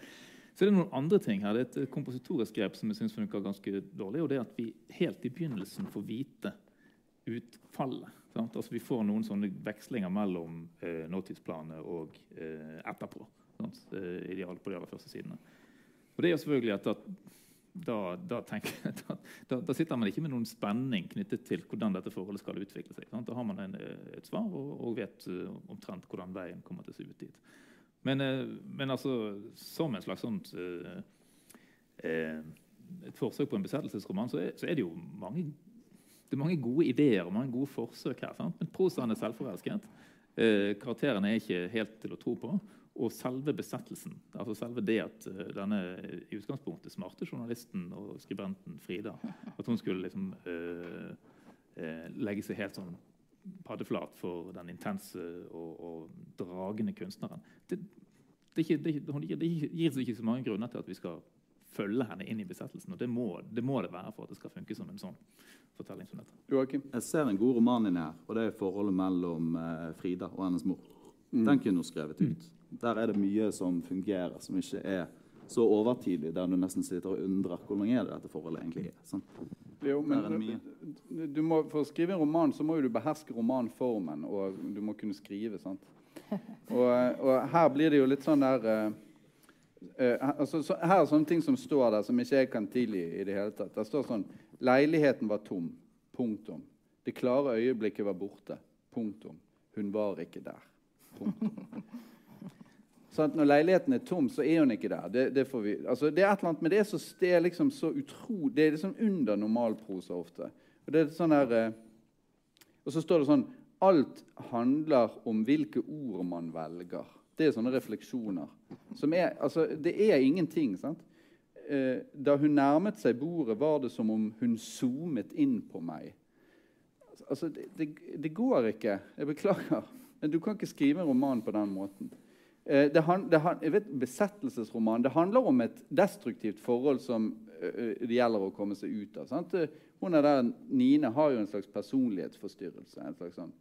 så er det noen andre ting her. Det er et kompositorisk grep som jeg synes funker ganske dårlig. og det er at vi helt i begynnelsen får vite utfallet. Sant? Altså, vi får noen sånne vekslinger mellom eh, nåtidsplanet og eh, etterpå. Sant? Eh, ideal på de aller første sidene. Og det er jo selvfølgelig at da, da, da, tenker, da, da, sitter man ikke med noen spenning knyttet til hvordan dette forholdet skal utvikle seg. Sant? Da har man en, eh, et svar og, og vet uh, omtrent hvordan veien kommer til å se ut dit. Men, uh, men altså, som en slags sånt et forsøk på en besettelsesroman, så er, så er det jo mange det er mange gode ideer og mange gode forsøk her. Sant? Men prosaen er selvforelsket. Eh, karakterene er ikke helt til å tro på. Og selve besettelsen, altså selve det at uh, denne i utgangspunktet smarte journalisten og skribenten Frida at hun skulle liksom øh, legge seg helt sånn paddeflat for den intense og, og dragende kunstneren. Det, det, ikke, det, det, gir seg ikke så mange grunner til at vi skal følge henne inn i besettelsen. Og det må, det må, det være for at det skal funke som en sånn fortelling som dette. Joakim, Jeg ser en god roman inni her, og det er forholdet mellom eh, Frida og hennes mor. Mm. Den kunne hun skrevet ut. Der er det mye som fungerer, som ikke er så overtydelig, der du nesten sitter og undrer hvor lenge er det dette forholdet egentlig er. Sånn. Jo, men du må, For å skrive en roman så må du beherske romanformen, og du må kunne skrive. sant? Og, og her blir det jo litt sånn der uh, Uh, altså, så, her er sånne ting som står der, som ikke jeg kan tilgi i det hele tatt. Det står sånn Leiligheten var tom. Punktum. Det klare øyeblikket var borte. Punktum. Hun var ikke der. Sånn når leiligheten er tom, så er hun ikke der. Det, det, vi, altså, det er et eller annet, men det er, det er liksom så utro, det er liksom under normalprosa ofte. Og det er sånn her, uh, og så står det sånn Alt handler om hvilke ord man velger. Det er sånne refleksjoner. Er, altså, det er ingenting. sant? Eh, da hun nærmet seg bordet, var det som om hun zoomet inn på meg. Altså, det, det går ikke. Jeg beklager. Men du kan ikke skrive en roman på den måten. Eh, det, det, jeg vet, besettelsesroman det handler om et destruktivt forhold som uh, det gjelder å komme seg ut av. Sant? Hun er der, Nine har jo en slags personlighetsforstyrrelse. en slags sånn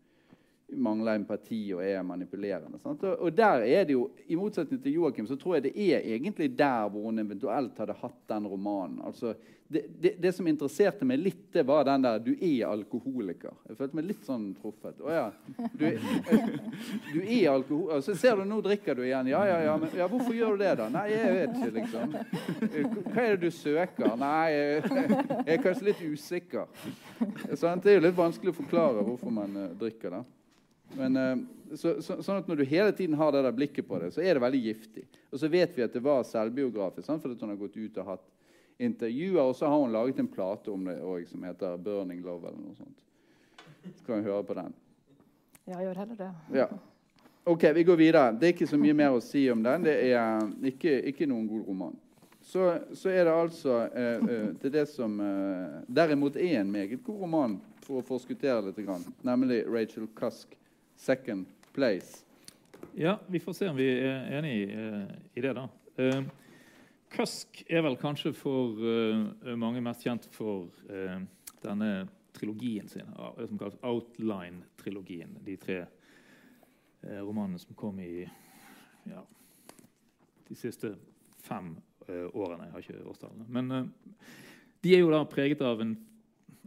mangler empati og er manipulerende. Og, og, der er det jo, I motsetning til Joakim så tror jeg det er egentlig der hvor hun eventuelt hadde hatt den romanen. Altså, det, det, det, som interesserte meg litt, det var den der 'du er alkoholiker'. Jeg følte meg litt sånn truffet. Å ja, du, du er alkoholiker. Så ser du, nå drikker du igjen. Ja, ja, ja, men ja, hvorfor gjør du det, da? Nei, jeg vet ikke, liksom. Hva er det du søker? Nei, jeg, er kanskje litt usikker. Så det er jo litt vanskelig å forklare hvorfor man uh, drikker. da. Men, eh, så, så, sånn at Når du hele tiden har det der blikket på det, så er det veldig giftig. Og så vet vi at det var selvbiografisk, sant? fordi hun har gått ut og hatt intervjuer. Og så har hun laget en plate om det også, som heter 'Burning Love'. eller noe sånt. Skal vi høre på den? Ja, gjør heller det. Ja. Ok, vi går videre. Det er ikke så mye mer å si om den. Det er ikke, ikke noen god roman. Så, så er det altså eh, eh, det, det som eh, derimot er en meget god roman, for å forskuttere litt, nemlig Rachel Cusk 'Second Place'. Ja, vi får se om vi er enig uh, i det, da. Uh, Kusk er vel kanskje for uh, mange mest kjent for denne trilogien sin, som kalles Outline-trilogien. De tre romanene som kom i ja, de siste fem årene. Jeg har ikke årstallene. Men de er jo da preget av en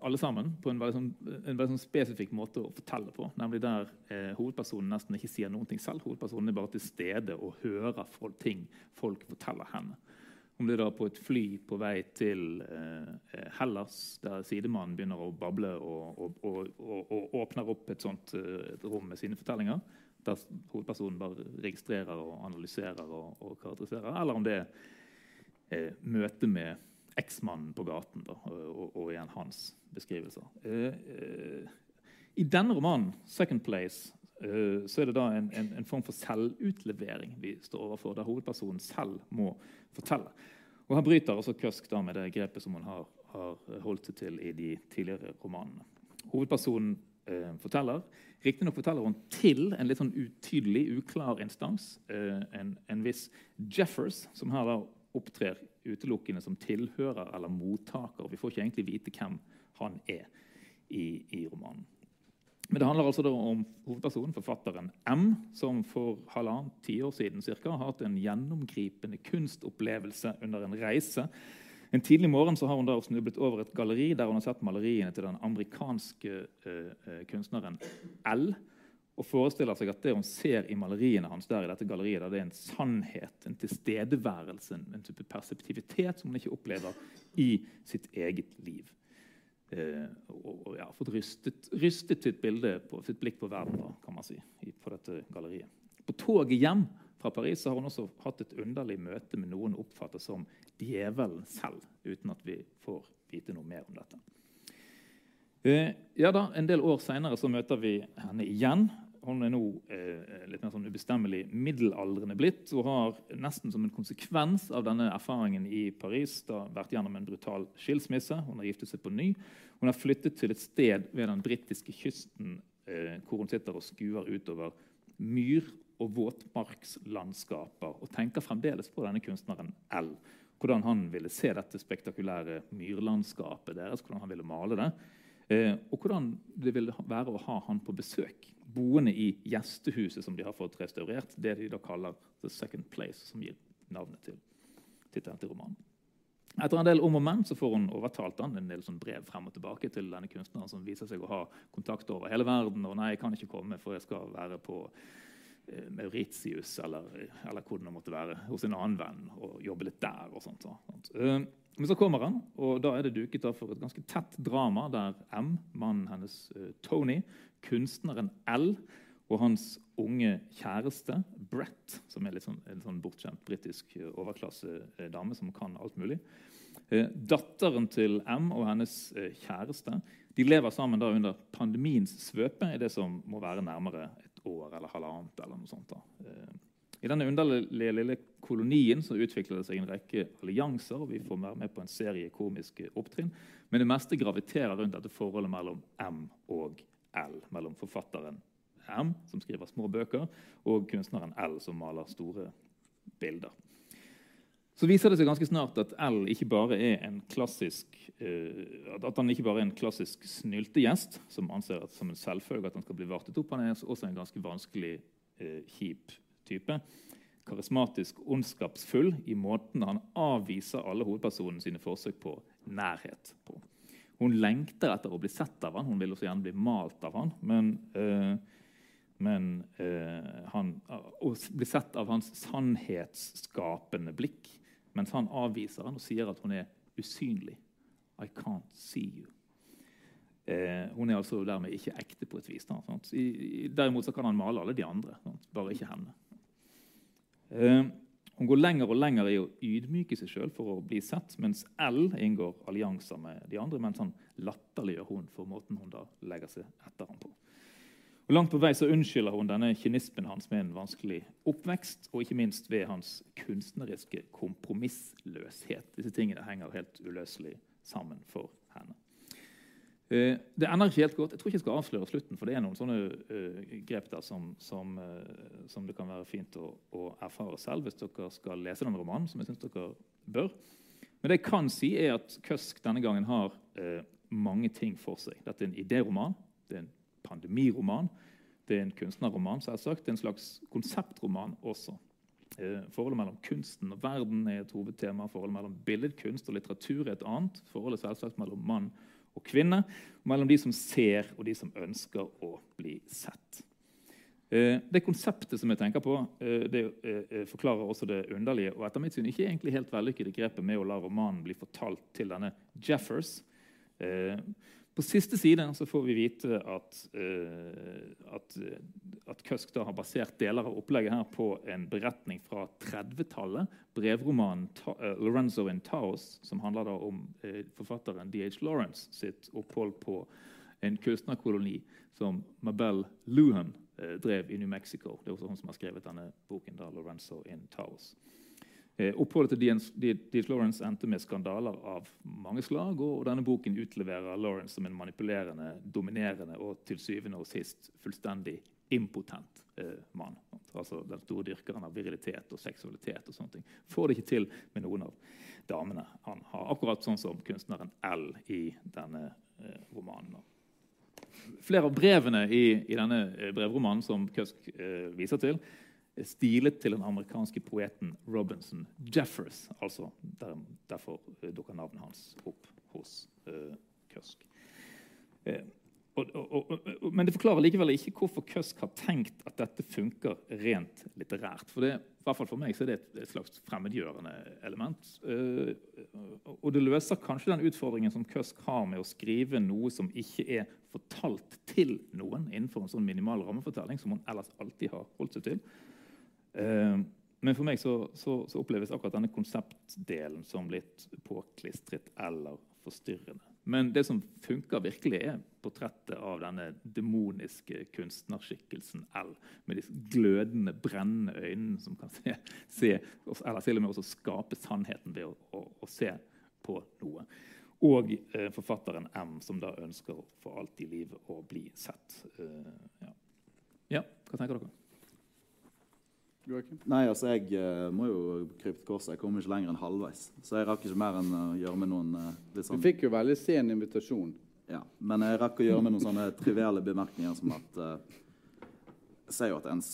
alle sammen på en veldig, sånn, en veldig sånn spesifikk måte å fortelle på. Nemlig der eh, hovedpersonen nesten ikke sier ting selv. Hovedpersonen er bare til stede og hører folk, ting folk forteller henne. Om det er da på et fly på vei til eh, Hellas, der sidemannen begynner å bable og, og, og, og åpner opp et sånt eh, et rom med sine fortellinger, der hovedpersonen bare registrerer og analyserer og, karakteriserer, eller om det er eh, møte med eksmannen på gaten da, og, og, igjen hans beskrivelser. Uh, uh, I denne romanen, 'Second Place', uh, så er det da en, en, en, form for selvutlevering vi står overfor, der hovedpersonen selv må fortelle. Og Her bryter også Kusk da med det grepet som hun har, har holdt seg til i de tidligere romanene. Hovedpersonen forteller. Riktignok forteller hun til en litt sånn utydelig, uklar instans. En, en viss Jeffers, som her da opptrer utelukkende som tilhører eller mottaker. Vi får ikke egentlig vite hvem han er i, i romanen. Men det handler altså om hovedpersonen, forfatteren M, som for halvannet tiår siden cirka, har hatt en gjennomgripende kunstopplevelse under en reise En tidlig morgen har hun snublet over et galleri der hun har sett maleriene til den amerikanske uh, uh, kunstneren L. Og forestiller seg at det hun ser i maleriene hans der i dette galleriet, det er en sannhet, en tilstedeværelse, en, type perseptivitet som hun ikke opplever i sitt eget liv. Eh, og, og ja, fått rystet, rystet sitt, bilde på, sitt blikk på verden da, kan man si, på dette galleriet. På toget hjem fra Paris har hun også hatt et underlig møte med noen oppfattet som djevelen selv, uten at vi får vite noe mer om dette. Eh, ja da, En del år seinere møter vi henne igjen. Hun er nå eh, litt mer sånn ubestemmelig middelaldrende blitt og har nesten som en konsekvens av denne erfaringen i Paris da vært gjennom en brutal skilsmisse. Hun har giftet seg på ny. Hun har flyttet til et sted ved den britiske kysten eh, hvor hun sitter og skuer utover myr og våtmarkslandskaper, og tenker fremdeles på denne kunstneren L. Hvordan han ville se dette spektakulære myrlandskapet deres, hvordan han ville male det. Eh, og hvordan det ville være å ha han på besøk, boende i gjestehuset som de har fått restaurert. Det de da kaller The Second Place, som gir navnet til tittelen til romanen. Etter en del om og men så får hun overtalt han en del sånn brev frem og tilbake til denne kunstneren som viser seg å ha kontakt over hele verden. og nei, jeg kan ikke komme, for jeg skal være på Eh, Mauritius eller, eller hvor det måtte være, hos en annen venn og jobbe litt der. og sånt. sånt. Eh, men så kommer han, og da er det duket for et ganske tett drama der M, mannen hennes eh, Tony, kunstneren L og hans unge kjæreste Brett, som er litt sånn, en sånn bortskjemt britisk overklassedame som kan alt mulig. Datteren til M og hennes kjæreste de lever sammen da under pandemiens svøpe i det som må være nærmere et år eller halvannet. eller noe sånt. Da. I denne underlige lille kolonien så utvikler det seg en rekke allianser. og Vi får være med på en serie komiske opptrinn. Men det meste graviterer rundt dette forholdet mellom M og L. Mellom forfatteren M, som skriver små bøker, og kunstneren L, som maler store bilder. Så viser det seg ganske snart at L ikke bare er en klassisk uh, at han ikke bare er en klassisk snyltegjest som anser at som en selvfølge at han skal bli vartet opp. Han er også en ganske vanskelig, uh, kjip type. Karismatisk, ondskapsfull i måten han avviser alle hovedpersonene sine forsøk på nærhet på. Hun lengter etter å bli sett av han, hun vil også gjerne bli malt av han, men øh, men øh, han, å bli sett av hans sannhetsskapende blikk mens han avviser han og sier at hun er usynlig. I can't see you. Eh, hun er altså dermed ikke ekte på et vis. Da, I, derimot kan han male alle de andre, sant? bare ikke henne. Eh, hun går lenger og lenger i å ydmyke seg sjøl for å bli sett, mens L inngår allianser med de andre, mens han latterliggjør hun for måten hun da legger seg etter ham på. Og Langt på vei så unnskylder hun denne kynismen hans med en vanskelig oppvekst, og ikke minst ved hans kunstneriske kompromissløshet. Disse tingene henger helt uløselig sammen for henne. Uh, det ender ikke helt godt. Jeg tror ikke jeg skal avsløre slutten, for det er noen sånne uh, grep der som, som, uh, som, det kan være fint å, å, erfare selv hvis dere skal lese den romanen. som jeg synes dere bør. Men det jeg kan si, er at Køsk denne gangen har mange ting for seg. Dette er en idéroman. Det er en pandemiroman. Det er en kunstnerroman, selvsagt. Det er en slags konseptroman også. Eh, forholdet mellom kunsten og verden er et hovedtema. Forholdet mellom billedkunst og litteratur er et annet. Forholdet selvsagt mellom mann og Og mellom de som ser, og de som ønsker å bli sett. Eh, det konseptet som jeg tenker på, eh, det forklarer også det underlige og etter mitt syn ikke egentlig helt vellykkede grepet med å la romanen bli fortalt til denne Jeffers. På siste side så får vi vite at, uh, at, at Kusk har basert deler av opplegget her på en beretning fra 30-tallet. Brevromanen uh, 'Lorenzo in Taos', som handler om uh, forfatteren D.H. Lawrence sitt opphold på en kunstnerkoloni som Mabel Luhan drev i New Mexico. Det er også hun som har skrevet denne boken. da, Lorenzo in Taos. Eh, oppholdet til D.H. Lawrence endte med skandaler av mange slag. og denne Boken utleverer Lawrence som en manipulerende, dominerende og til syvende og sist fullstendig impotent eh, mann. Altså Den store dyrkeren av virilitet og seksualitet. og sånne ting. Får det ikke til med noen av damene han har. Akkurat sånn som kunstneren L i denne eh, romanen. Flere av brevene i, i denne eh, brevromanen som Køsk eh, viser til, stilet til den amerikanske poeten Robinson Jeffers. altså der, Derfor dukker navnet hans opp hos uh, Kusk. Uh, og, og, og, men det forklarer likevel ikke hvorfor Kusk har tenkt at dette funker rent litterært. For det, i hvert fall for meg er det et, et slags fremmedgjørende element. Uh, og det løser kanskje den utfordringen som Kusk har med å skrive noe som ikke er fortalt til noen innenfor en sånn minimal rammefortelling som hun ellers alltid har holdt seg til. Uh, men for meg så, så, så, oppleves akkurat denne konseptdelen som litt påklistret eller forstyrrende. Men det som funker virkelig, er portrettet av denne demoniske kunstnerskikkelsen L. Med disse glødende, brennende øynene som kan se, se eller til og med også skape sannheten ved å, å, å se på noe. Og eh, forfatteren M, som da ønsker for alt i livet å bli sett. Uh, ja. ja. hva tenker dere? Nei, altså jeg uh, må jo krype korset. Jeg kom ikke lenger enn halvveis. Så jeg rakk ikke mer enn å gjøre med noen uh, sånn Du fikk jo veldig sen invitasjon. Ja, men jeg rakk å gjøre med noen sånne trivielle bemerkninger som at uh, Jeg ser jo at det er en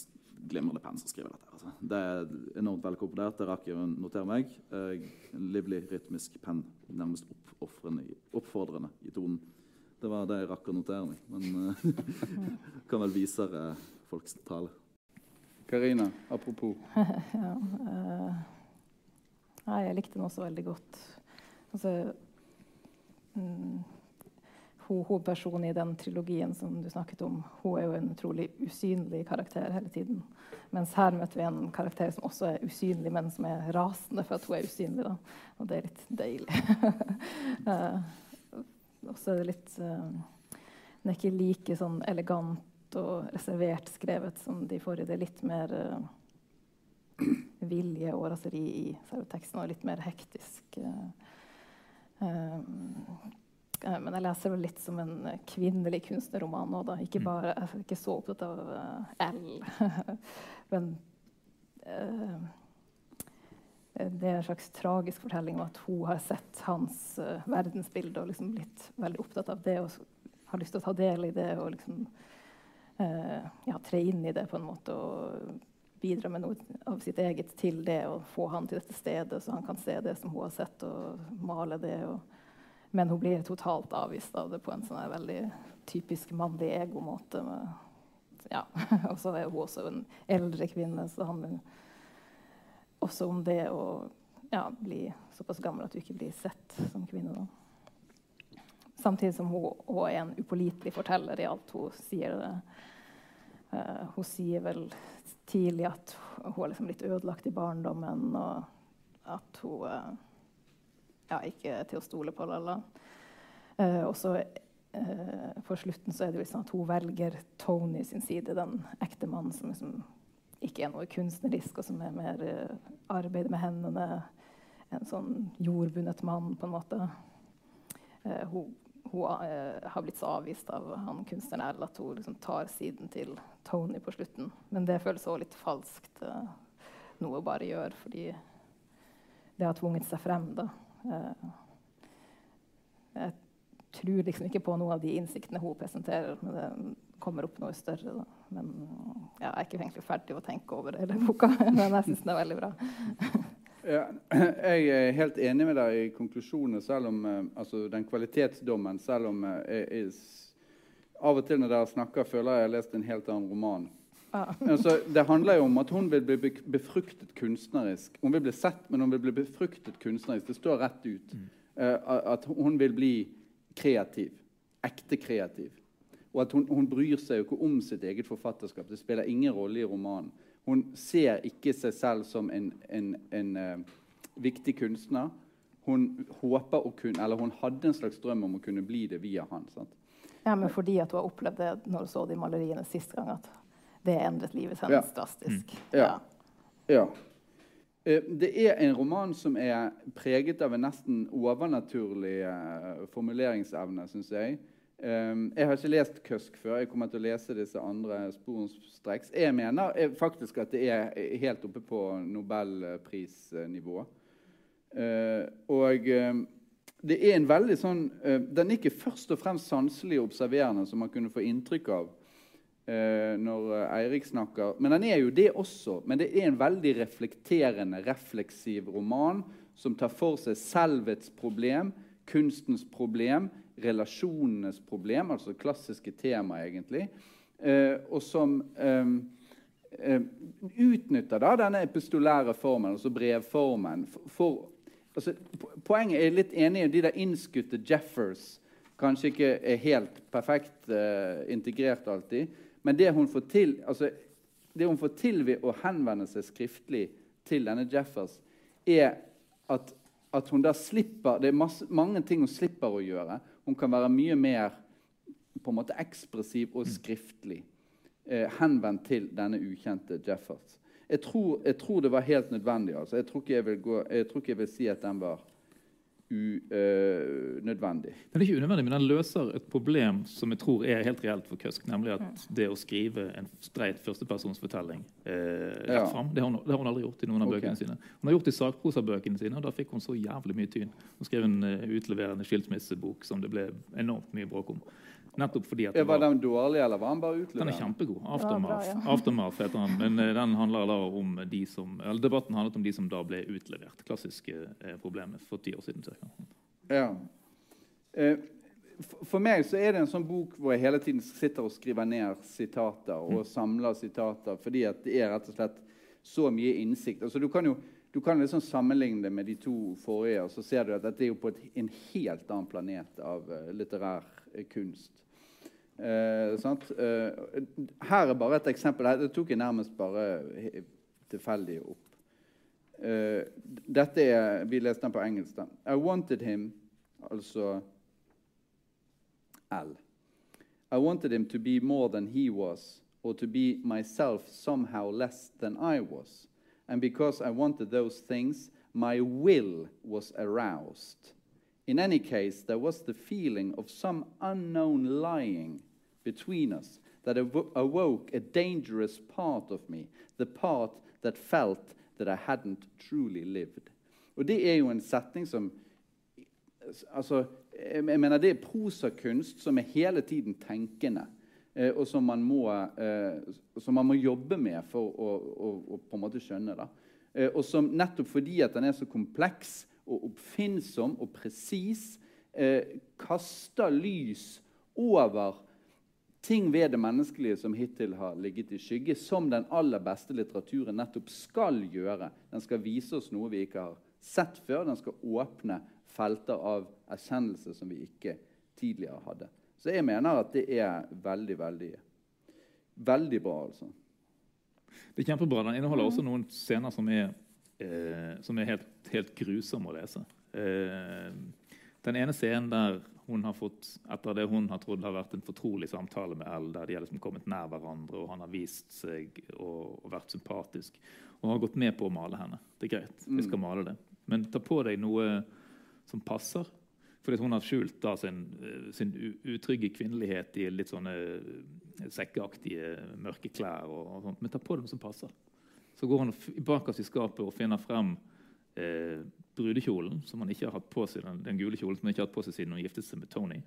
glimrende penn som skriver dette. Altså. Det er enormt velkomponert. Det rakk jeg å notere meg. en livlig, rytmisk penn, nærmest oppfordrende i tonen. Det var det jeg rakk å notere meg. Men kan vel vise folks tale. Karina, apropos. ja, uh, jeg likte den også veldig godt. Altså, mm, Hovedpersonen i den trilogien som du snakket om, hun er jo en utrolig usynlig karakter hele tiden. Mens her møter vi en karakter som også er usynlig, men som er rasende for at hun er usynlig. Da. Og det er litt deilig. uh, også er det litt uh, Den er ikke like sånn elegant og reservert skrevet som de forrige. litt mer uh, vilje og raseri i selve teksten, og litt mer hektisk. Uh, uh, men jeg leser det litt som en kvinnelig kunstnerroman nå, da. Ikke, mm. bare, jeg er ikke så opptatt av L. men det er en slags tragisk fortelling om at hun har sett hans verdensbilde og liksom blitt veldig opptatt av det og har lyst til å ta del i det. og liksom ja, tre inn i det på en måte og bidra med noe av sitt eget til det og få han til dette stedet, så han kan se det som hun har sett, og male det. Og, men hun blir totalt avvist av det på en sånn veldig typisk mannlig egomåte. Ja. og så er hun også en eldre kvinne, så handler også om det å ja, bli såpass gammel at du ikke blir sett som kvinne. Da. Samtidig som hun, hun er en upålitelig forteller i alt hun sier. Uh, hun sier vel tidlig at hun er liksom litt ødelagt i barndommen, og at hun uh, ja, ikke er til å stole på. Lalla. Uh, og så på slutten så er det liksom at hun velger Tony sin side, den ekte mannen som liksom ikke er noe kunstnerisk, og som er mer arbeider med hendene. En sånn jordbundet mann, på en måte. hun hun uh, har blitt så avvist av han kunstneren Erl at hun liksom tar siden til Tony på slutten. Men det føles også litt falskt, uh, noe hun bare gjør fordi det har tvunget seg frem. da. Uh, jeg tror liksom ikke på noen av de innsiktene hun presenterer, men det kommer opp noe større. Da. Men ja, jeg er ikke egentlig ferdig å tenke over hele boka, men jeg syns den er veldig bra. Jeg er helt enig med deg i konklusjonen, selv om eh, altså den kvalitetsdommen. Selv om eh, jeg, av og til når dere snakker, føler jeg jeg har lest en helt annen roman. Ah. Altså, det handler jo om at hun vil bli befruktet kunstnerisk. Hun vil bli sett, men hun vil bli befruktet kunstnerisk. Det står rett ut. Mm. Uh, at hun vil bli kreativ. Ekte kreativ. Og at hun, hun bryr seg jo ikke om sitt eget forfatterskap. Det spiller ingen rolle i romanen. Hun ser ikke seg selv som en, en, en uh, viktig kunstner. Hun kunne, eller hun hadde en slags drøm om å kunne bli det via han. Sant? Ja, men fordi hun har opplevd det når hun så de maleriene sist gang, at det endret livet hennes ja. drastisk. Mm. Ja. ja. Uh, det er en roman som er preget av en nesten overnaturlig uh, formuleringsevne, syns jeg. Um, jeg har ikke lest Køsk før. Jeg kommer til å lese disse andre sporenstreks. Jeg mener jeg, faktisk at det er helt oppe på nobelprisnivå. Uh, og uh, det er en veldig sånn Den er ikke først og fremst sanselig observerende, som man kunne få inntrykk av. eh, når eh, Eirik snakker. Men den er jo det også. Men det er en veldig reflekterende, refleksiv roman som tar for seg selvets problem, kunstens problem, relasjonenes problem, altså klassiske temaet, egentlig, eh, og som eh, eh, utnytter da denne epistolære formen, altså brevformen, for, for altså, Poenget er litt enig i de der innskutte Jeffers kanskje ikke er helt perfekt uh, integrert alltid. Men det hun, får til, altså, det hun får til ved å henvende seg skriftlig til denne Jeffers, er at, at hun da slipper Det er masse, mange ting hun slipper å gjøre. Hun kan være mye mer på en måte ekspressiv og skriftlig eh, henvendt til denne ukjente Jeffers. Jeg tror, jeg tror, det var helt nødvendig. Altså. Jeg, tror jeg, gå, jeg, tror ikke jeg vil si at den var unødvendig. Uh, den er ikke unødvendig, men den løser et problem som jeg tror er helt reelt for Køsk. Nemlig at mm. det å skrive en streit førstepersonsfortelling eh, rett ja. fram, det har, hun, det har, hun, aldri gjort i noen av okay. bøkene sine. Hun har gjort det i sakprosabøkene sine, og da fikk hun så jævlig mye tyn. Hun skrev en uh, utleverende skilsmissebok som det ble enormt mye bråk om. Nettopp fordi at var, var den dårlig, eller var den bare utlevert? Den er kjempegod. Aftermath, ja, bra, ja. Aftermath heter den. Men uh, den handler da om de som, eller debatten handlet om de som da ble utlevert. Klassiske eh, problemet for ti år siden. ca. Ja. Eh, for meg så er det en sånn bok hvor jeg hele tiden sitter og skriver ned sitater og mm. samler sitater, fordi at det er rett og slett så mye innsikt. Altså, du kan jo du kan liksom sammenligne det med de to forrige, og så ser du at dette er jo på et, en helt annen planet av uh, litterær uh, kunst. Eh, eh, her er bare et eksempel. Det tok jeg nærmest bare tilfeldig opp. Eh, dette er, Vi leste den på engelsk. da. I wanted him, altså L. I wanted him to be more than he was, or to be myself somehow less than I was. And because I wanted those things, my will was aroused. In any case, there was the feeling of some unknown lying between us that awoke a dangerous part of me, the part that felt that I hadn't truly lived. Og det er jo en setning som altså, jeg mener Det er prosakunst som er hele tiden tenkende, eh, og som man, må, eh, som man må jobbe med for å, å, å på en måte skjønne. Da. Eh, og som nettopp fordi at den er så kompleks og oppfinnsom og presis, kaster lys over ting ved det menneskelige som hittil har ligget i skygge, som den aller beste litteraturen nettopp skal gjøre. Den skal vise oss noe vi ikke har sett før. Den skal åpne felter av erkjennelse som vi ikke tidligere hadde. Så jeg mener at det er veldig, veldig, veldig bra. altså. Det er kjempebra. Den inneholder også noen scener som er, eh, som er helt, helt, grusomme å lese. Eh, den ene scenen der hun har fått, etter det hun har trodd har vært en fortrolig samtale med Elle, der de har liksom kommet nær hverandre, og han har vist seg og, og vært sympatisk. Og har gått med på å male henne. Det er greit, vi skal mm. male det. Men ta på deg noe som passer. Fordi hun har skjult da sin, sin utrygge kvinnelighet i litt sånne eh, sekkeaktige, mørke klær. Og, og sånt. Men ta på deg noe som passer. Så går han bakerst i skapet og finner frem eh, brudekjolen, som han ikke har hatt på seg, den, den, gule kjolen som han ikke har hatt på seg siden hun giftet seg med Tony.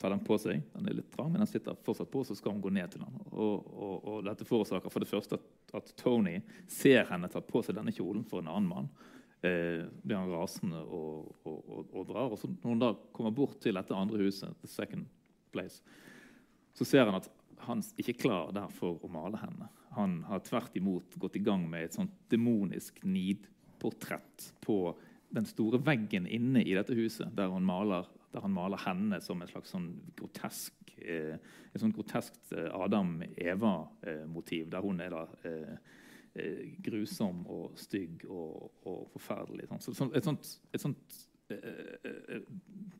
Tar den på seg, den er litt trang, men den sitter fortsatt på, så skal hun gå ned til den. Og, og, og dette forårsaker for det første at, at, Tony ser henne ta på seg denne kjolen for en annen mann. Eh, blir han rasende og, og, drar. Og så når hun da kommer bort til dette andre huset, the second place, så ser han at han ikke er klar der for å male henne. Han har tvert imot gått i gang med et sånt demonisk nidportrett på den store veggen inne i dette huset, der maler, der han maler henne som en slags sånn grotesk, eh, et sånn groteskt eh, Adam-Eva-motiv, der hun er da eh, eh, grusom og stygg og, og forferdelig. Sånn. Så, et sånt, et sånt eh, eh,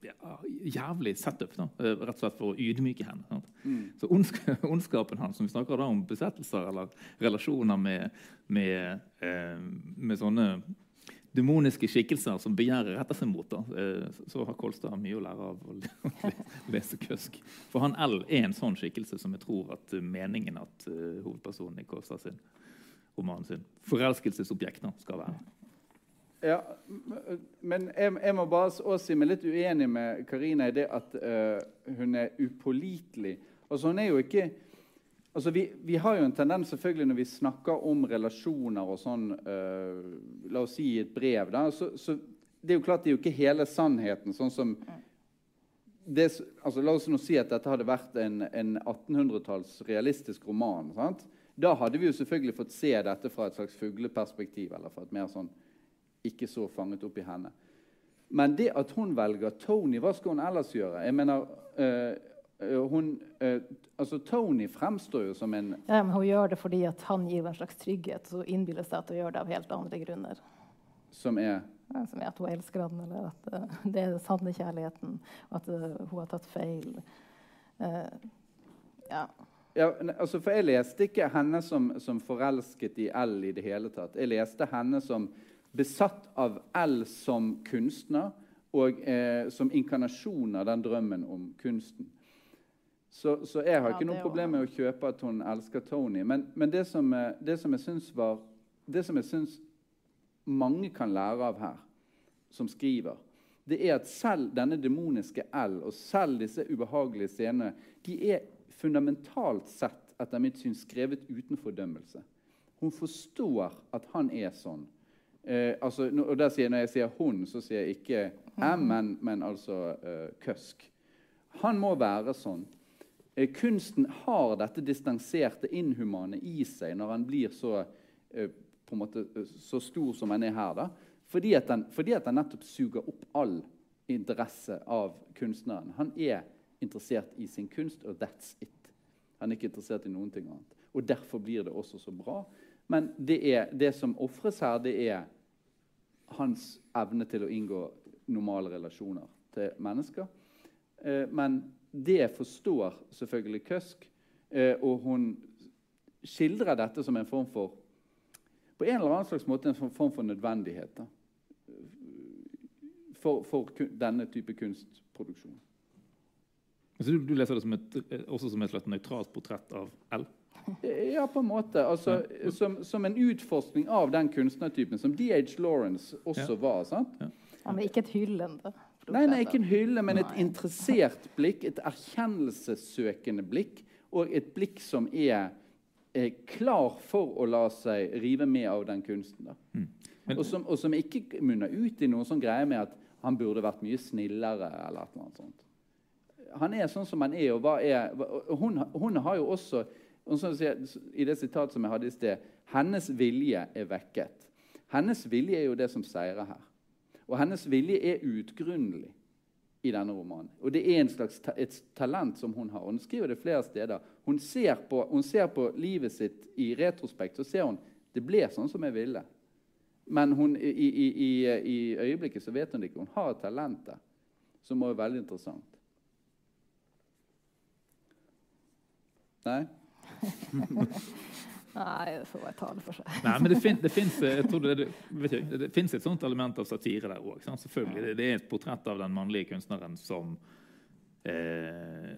ja, jævlig setup, da, rett og slett for å ydmyke henne. Mm. Så ondskapen hans, som vi snakker da om besettelser eller relasjoner med, med, med sånne demoniske skikkelser som begjæret retter seg mot, da, eh, så har Kolstad mye å lære av å lese Køsk. For han L er en sånn skikkelse som jeg tror at eh, meningen at uh, hovedpersonen i Kolstad sin roman sin forelskelsesobjekt skal være. Ja, men jeg, jeg, må bare også si meg litt uenig med Karina i det at uh, hun er upålitelig. Altså, hun er jo ikke Altså, vi, vi, har jo en tendens selvfølgelig når vi snakker om relasjoner og sånn uh, La oss si i et brev. da, så, så, Det er jo klart det er jo ikke hele sannheten. sånn som det, altså, La oss nå si at dette hadde vært en, en 1800-talls realistisk roman. sant? Da hadde vi jo selvfølgelig fått se dette fra et slags fugleperspektiv. eller fra et mer sånn ikke så fanget opp i henne. Men det at hun velger Tony, hva skal hun ellers gjøre? Jeg mener, øh, hun, øh, altså Tony fremstår jo som en ja, men Hun gjør det fordi han gir en slags trygghet. Så innbiller seg at hun gjør det av helt andre grunner. Som er ja, Som er at hun elsker han, eller at uh, det er den sanne kjærligheten. At uh, hun har tatt feil. Uh, ja. ja. altså For jeg leste ikke henne som, som forelsket i L i det hele tatt. Jeg leste henne som besatt av L som kunstner og eh, som inkarnasjon av den drømmen om kunsten. Så, så jeg har ja, ikke noe problem med å kjøpe at hun elsker Tony. Men, men det, som, eh, det, som, jeg syns var Det som jeg syns mange kan lære av her, som skriver, det er at selv denne demoniske L og selv disse ubehagelige scenene de er fundamentalt sett etter mitt syn skrevet uten fordømmelse. Hun forstår at han er sånn. Eh, altså, og sier, Når jeg sier 'hun', så sier jeg ikke M, men, men altså eh, Køsk. Han må være sånn. Eh, kunsten har dette distanserte, inhumane i seg når han blir så, eh, på en måte, eh, så stor som han er her. da. Fordi at, den, fordi at den nettopp suger opp all interesse av kunstneren. Han er interessert i sin kunst, og that's it. Han er ikke interessert i noen ting annet. Og Derfor blir det også så bra. Men det, er, det som ofres her, det er hans evne til å inngå normale relasjoner til mennesker. Men det forstår selvfølgelig Køsk, eh, og hun skildrer dette som en form for på en eller annen slags måte en form for nødvendighet for, for, denne type kunstproduksjon. Så du, du leser det som et, også som et slags nøytralt portrett av L? Ja, på en måte. Altså, som, som, en utforskning av den kunstnertypen som D.H. Lawrence også ja. var. sant? Ja. ja. Men ikke et hyllende? Nei, nei, ikke en hylle, men et interessert blikk. Et erkjennelsessøkende blikk. Og et blikk som er, er klar for å la seg rive med av den kunsten. Mm. Men, og, som, og, som, ikke munner ut i noen sånn greie med at han burde vært mye snillere. eller noe sånt. Han er sånn som han er. og hva er, hun, hun har jo også og så sier, I det sitatet som jeg hadde i sted Hennes vilje er vekket. Hennes vilje er jo det som seirer her. Og hennes vilje er utgrunnelig i denne romanen. Og det er en slags ta et talent som hun har. Hun skriver det flere steder. Hun ser, på, hun ser på livet sitt i retrospekt så ser hun det ble sånn som jeg ville. Men hun, i, i, i, i øyeblikket så vet hun det ikke. Hun har et som er veldig interessant. Nei? Nei, det får bare tale for seg. Nei, men det, fin, det fins et sånt element av satire der òg. Selvfølgelig. Det, det, er et portrett av den mannlige kunstneren som eh,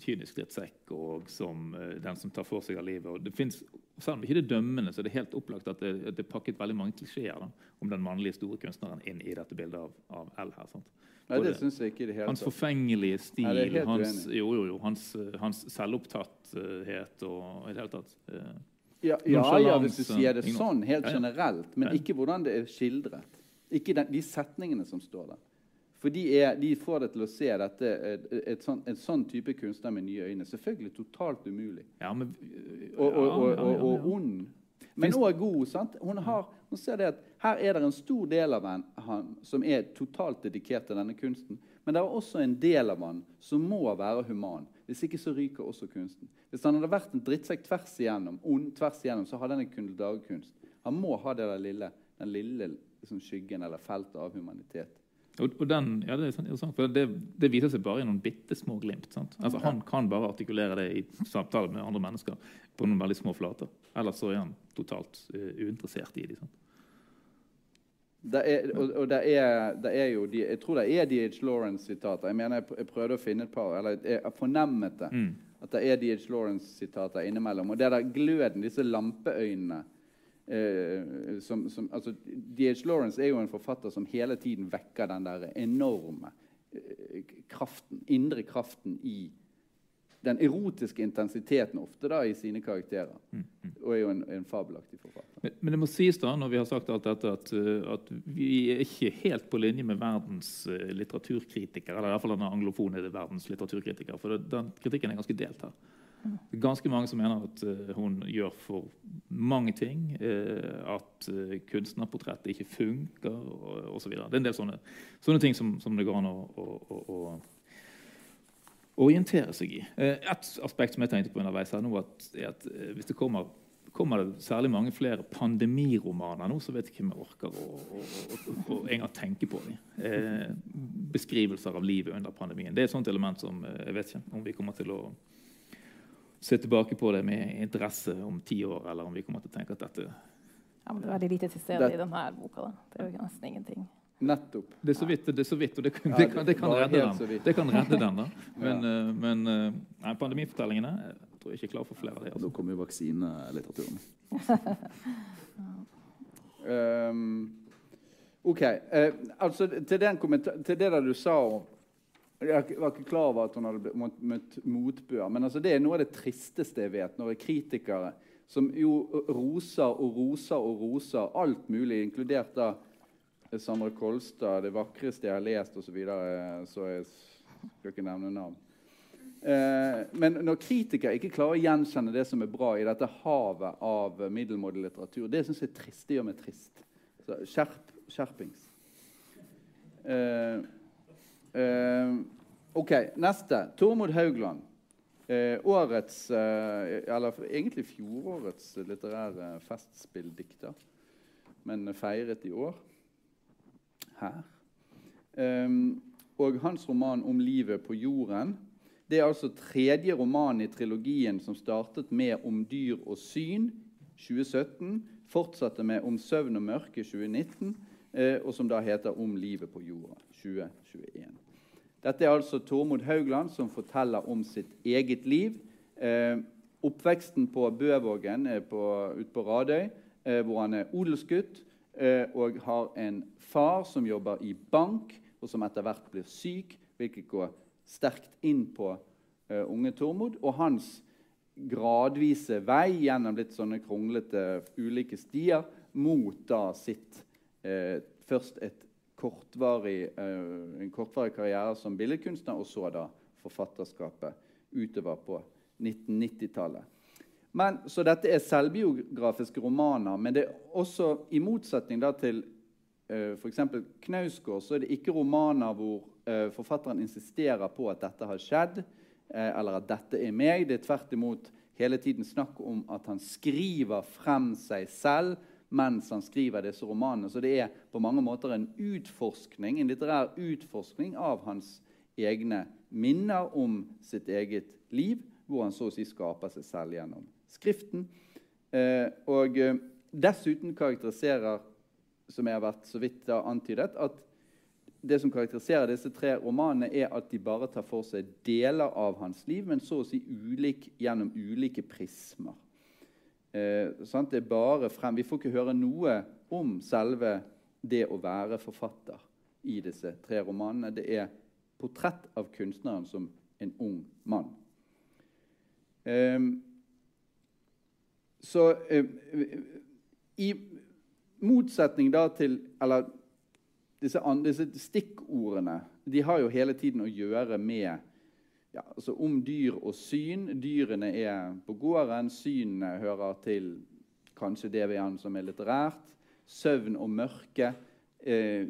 kynisk drittsekk og som eh, den som tar for seg av livet. Og det finnes, selv om ikke det er dømmende, så er det helt opplagt at det, at det er pakket veldig mange klisjeer om den mannlige store kunstneren inn i dette bildet av, av L. her. Sant? Nei, det synes jeg ikke det hele Hans forfengelige stil, Nei, hans, jo, jo, jo, hans, hans, selvopptatthet og i det hele tatt eh, ja, ja, ja, hvis du sier det sånn, helt generelt, men ikke hvordan det er skildret. Ikke den, de setningene som står der. For de, er, de får det til å se dette, et, et sånn, en sånn type kunstner med nye øyne. Selvfølgelig totalt umulig. Ja, men, og, og, og, og, ond. Men òg god. sant? Hun, har, hun ser det at Her er det en stor del av han som er totalt dedikert til denne kunsten. Men det er også en del av han som må være human. Hvis ikke så ryker også kunsten. Hvis han hadde vært en drittsekk tvers igjennom, ond tvers igjennom, så hadde han ikke kunnet lage kunst. Han må ha det der lille, den lille liksom, skyggen eller feltet av humanitet. Og, og den, ja, det, er sant, det, det, viser seg bare i noen bitte små glimt. Altså, han kan bare artikulere det i samtale med andre mennesker på noen veldig små flater. Ellers så er han totalt uh, uinteressert i dem. Det er, og, og det, er, det er, jo Jeg tror det er D.H. Lawrence-sitater. Jeg mener, jeg, prøvde å finne et par, eller jeg fornemmet det. Mm. At det er D.H. Lawrence-sitater innimellom. Og det der gløden, disse lampeøynene eh, som, som, altså, D.H. Lawrence er jo en forfatter som hele tiden vekker den der enorme eh, kraften, indre kraften i den erotiske intensiteten ofte da, i sine karakterer. Mm, Og er jo en, en fabelaktig forfatter. Men, men det må sies da, når vi har sagt alt dette, at, eh, at vi er ikke helt på linje med verdens eh, litteraturkritikere. Eller i hvert fall den anglofone verdens litteraturkritiker. For det, den kritikken er ganske delt her. Det er ganske mange som mener at uh, hun gjør for mange ting. Uh, at uh, kunstnerportrettet ikke funker, osv. Det er en del sånne, sånne ting som, som det går an å, å, å, å orientere seg i. Eh, et aspekt som jeg tenkte på underveis, her nå, at, er at eh, hvis det kommer, kommer det særlig mange flere pandemiromaner nå, så vet jeg ikke om jeg orker å, å, å, å engang tenke på dem. Eh, beskrivelser av livet under pandemien. Det er et sånt element som jeg vet ikke om vi kommer til å se tilbake på det med interesse om ti år, eller om vi kommer til å tenke at dette Ja, men det er veldig lite til stede i denne boka. Da. Det er jo nesten ingenting. Nettopp. Det er så vidt, det er så vidt og det, kan- det, kan, det, kan, redde den. det kan redde den. da. Men, ja. men eh, nei, pandemifortellingene jeg tror jeg ikke er klar for flere av de. Da Altså. kommer jo vaksinelitteraturen. um, OK. Uh, altså, til, til det der du sa om Jeg var ikke klar over at hun hadde møtt, møtt motbør. Men altså, det er noe av det tristeste jeg vet, når kritikere som jo roser og roser og roser alt mulig, inkludert da Sandra Kolstad, 'Det vakreste jeg har lest', osv., så, videre, så jeg skal ikke nevne navn. Eh, men når kritikere ikke klarer å gjenkjenne det som er bra i dette havet av middelmådig litteratur, det syns jeg er trist. Det gjør meg trist. Så skjerp, skjerpings. Eh, eh, OK, neste. Tormod Haugland. Årets, eller egentlig fjorårets litterære festspilldikter, men feiret i år her. Um, og hans roman 'Om livet på jorden' det er altså tredje roman i trilogien som startet med 'Om dyr og syn' 2017, fortsatte med 'Om søvn og mørke' 2019, eh, og som da heter 'Om livet på jorda' 2021. Dette er altså Tormod Haugland som forteller om sitt eget liv. Eh, oppveksten på Bøvågen eh, på, ute på Radøy, eh, hvor han er odelsgutt og har en far som jobber i bank, og som etter hvert blir syk, hvilket går sterkt inn på eh, unge Tormod. Og hans gradvise vei gjennom litt sånne kronglete ulike stier mot da sitt eh, Først kortvarig, eh, en kortvarig karriere som billedkunstner, og så da forfatterskapet utover på 1990-tallet. Men, så dette er selvbiografiske romaner, men det er også, i motsetning da til uh, f.eks. Knausgård, så er det ikke romaner hvor uh, forfatteren insisterer på at dette har skjedd, uh, eller at dette er meg. Det er tvert imot hele tiden snakk om at han skriver frem seg selv mens han skriver disse romanene. Så det er på mange måter en utforskning, en litterær utforskning av hans egne minner om sitt eget liv, hvor han så å si skaper seg selv gjennom Skriften. Eh, og eh, dessuten karakteriserer, som jeg har vært så vidt da antydet, at det som karakteriserer disse tre romanene, er at de bare tar for seg deler av hans liv, men så å si ulik, gjennom ulike prismer. Eh? Det er bare frem, Vi får ikke høre noe om selve det å være forfatter i disse tre romanene. Det er portrett av kunstneren som en ung mann. Eh, så eh, i motsetning da til Eller disse, disse stikkordene de har jo hele tiden å gjøre med ja, altså om dyr og syn. Dyrene er på gården, synene hører til kanskje det vi an som er litterært. Søvn og mørke. Eh,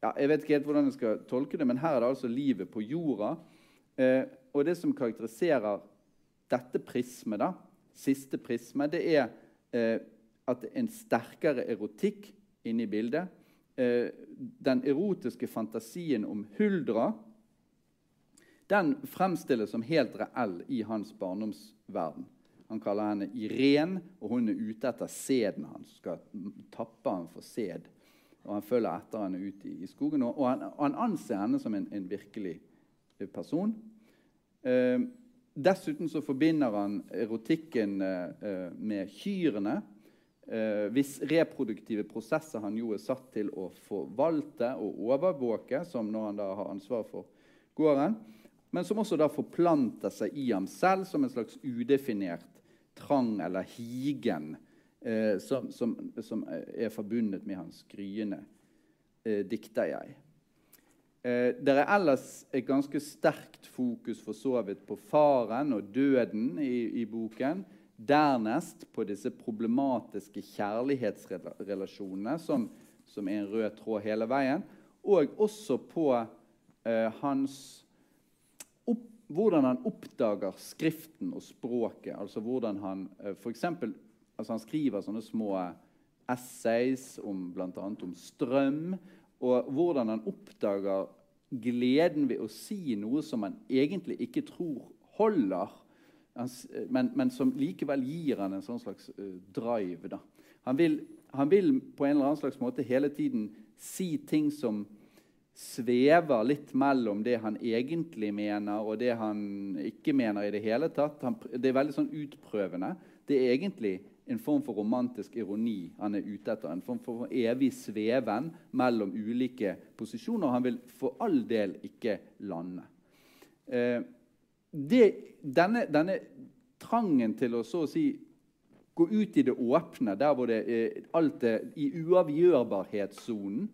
ja, jeg vet ikke helt hvordan jeg skal tolke det, men her er det altså livet på jorda. Eh, og det som karakteriserer dette prismet, da, siste prisme, det er eh, at en sterkere erotikk inne i bildet. Eh, den erotiske fantasien om Huldra den fremstilles som helt reell i hans barndomsverden. Han kaller henne Irén, og hun er ute etter sæden hans. Skal tappe han for sæd. Og Han følger etter henne ut i, i skogen, og han, han, anser henne som en, en virkelig person. Eh, dessuten så forbinder han erotikken eh, med kyrne. Eh, hvis reproduktive prosesser han jo er satt til å forvalte og overvåke, som når han da har ansvar for gården. men som også da forplanter seg i ham selv som en slags udefinert trang eller higen eh, som, som, som, er forbundet med hans gryende eh, dikterjeg. Eh, det er ellers et ganske sterkt fokus for så vidt på faren og døden i, i boken. Dernest på disse problematiske kjærlighetsrelasjonene, som, som, er en rød tråd hele veien. Og også på eh, hans opp, hvordan han oppdager Skriften og språket. Altså hvordan han eh, eksempel, altså Han skriver sånne små essays om bl.a. om strøm og hvordan han oppdager gleden ved å si noe som han egentlig ikke tror holder, men, men som likevel gir han en sånn slags drive. drive. Han vil, han, vil, på en eller annen slags måte hele tiden si ting som svever litt mellom det han egentlig mener, og det han ikke mener i det hele tatt. Han, det er veldig sånn utprøvende. Det er egentlig en form for romantisk ironi han er ute etter. En form for evig sveven mellom ulike posisjoner. Han vil for all del ikke lande. Eh, det, denne, denne, trangen til å så å si gå ut i det åpne, der hvor det er alt er i uavgjørbarhetssonen,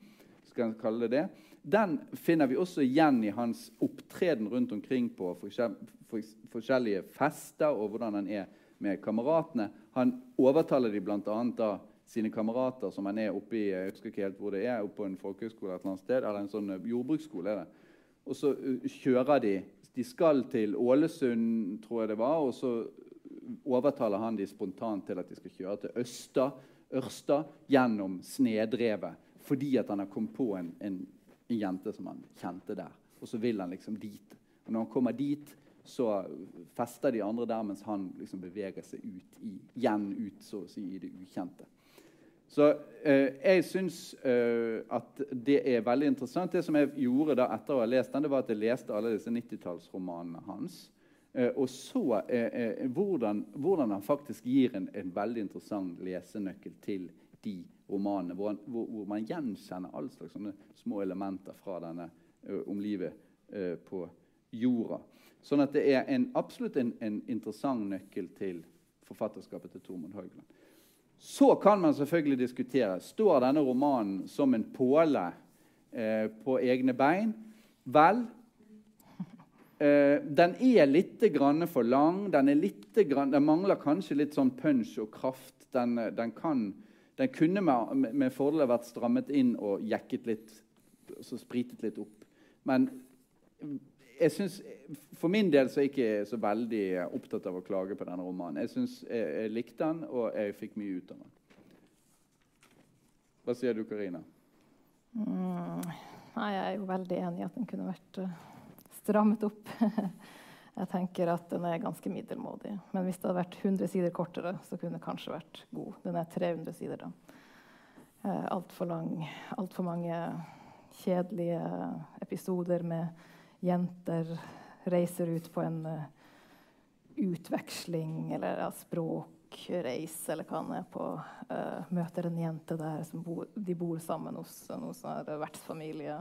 skal en kalle det det, den finner vi også igjen i hans opptreden rundt omkring på forskjellige fester, og hvordan han er med kameratene. Han overtaler de bl.a. da sine kamerater som han er oppe i jeg husker ikke helt hvor det er, oppe på en folkehøgskole et eller annet sted, eller en sånn eh, jordbruksskole. er det. Og så uh, kjører de De skal til Ålesund, tror jeg det var, og så overtaler han de spontant til at de skal kjøre til Østa, Ørsta gjennom Snedrevet. Fordi at han har kommet på en, en, en jente som han kjente der. Og så vil han liksom dit. Og når han kommer dit, så fester de andre der mens han liksom beveger seg ut i, igjen ut så å si, i det ukjente. Så eh, jeg syns eh, at det er veldig interessant. Det som jeg gjorde da etter å ha lest den, det var at jeg leste alle disse 90-tallsromanene hans. Eh, og så eh, eh, hvordan, hvordan, han faktisk gir en, en, veldig interessant lesenøkkel til de romanene. Hvor, han, hvor, hvor man gjenkjenner alle slags små elementer fra denne eh, om livet på jorda. Sånn at det er en, absolutt en, en, interessant nøkkel til forfatterskapet til Tormod Haugland. Så kan man selvfølgelig diskutere står denne romanen som en påle eh, på egne bein. Vel, eh, den er litt for lang. Den, grann, den, mangler kanskje litt sånn punch og kraft. Den, den, kan, den kunne med, med fordel vært strammet inn og jekket litt, så spritet litt opp. Men jeg synes, For min del så er jeg ikke så veldig opptatt av å klage på denne romanen. Jeg, synes, jeg, jeg likte den, og jeg fikk mye ut av den. Hva sier du, Karina? Mm, nei, jeg er jo veldig enig i at den kunne vært uh, strammet opp. jeg tenker at den er ganske middelmådig. Men hvis det hadde vært 100 sider kortere, så kunne den kanskje vært god. Den er 300 sider, da. Altfor lang. Altfor mange kjedelige episoder med jenter reiser ut på en uh, utveksling eller ja, språkreis eller hva det er på. Uh, møter en jente der bor, de bor sammen hos noen sånn vertsfamilie.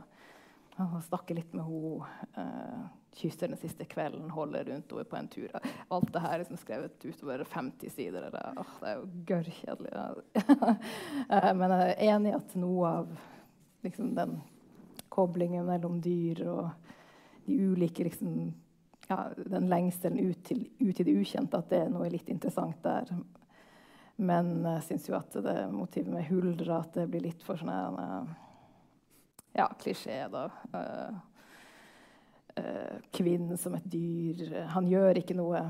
Han snakker litt med henne. Uh, kysser den siste kvelden, holder rundt henne på en tur. Alt det her er liksom skrevet utover 50 sider. Det, det er jo gørrkjedelig. uh, men jeg er enig i at noe av liksom, den koblingen mellom dyr og de ulike liksom, ja, Den lengselen ut til, ut i det ukjente, at det er noe litt interessant der. Men jeg syns jo at det motivet med huldra at det blir litt for sånn ja, klisjé, da. Uh, uh, kvinnen som et dyr. Han gjør ikke noe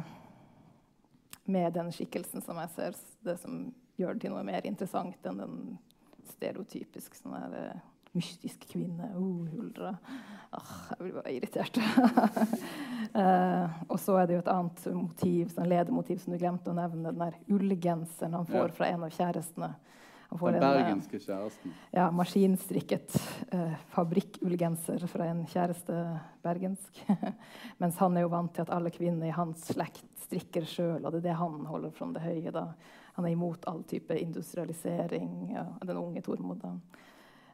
med den skikkelsen som jeg ser, det som gjør det til noe mer interessant enn den stereotypisk sånn uh, mystisk kvinne. Oh, huldra. Ah, jeg blir bare irritert. uh, og så er det jo et annet motiv, sånn ledemotiv som du glemte å nevne. Den der ullgenseren han får ja. fra en av kjærestene. Den bergenske kjæresten. Ja, maskinstrikket uh, fabrikkullgenser fra en kjæreste bergensk. Mens han er jo vant til at alle kvinner i hans slekt strikker sjøl, og det er det han holder fra det høye. da. Han er imot all type industrialisering. Ja, den unge Tormod.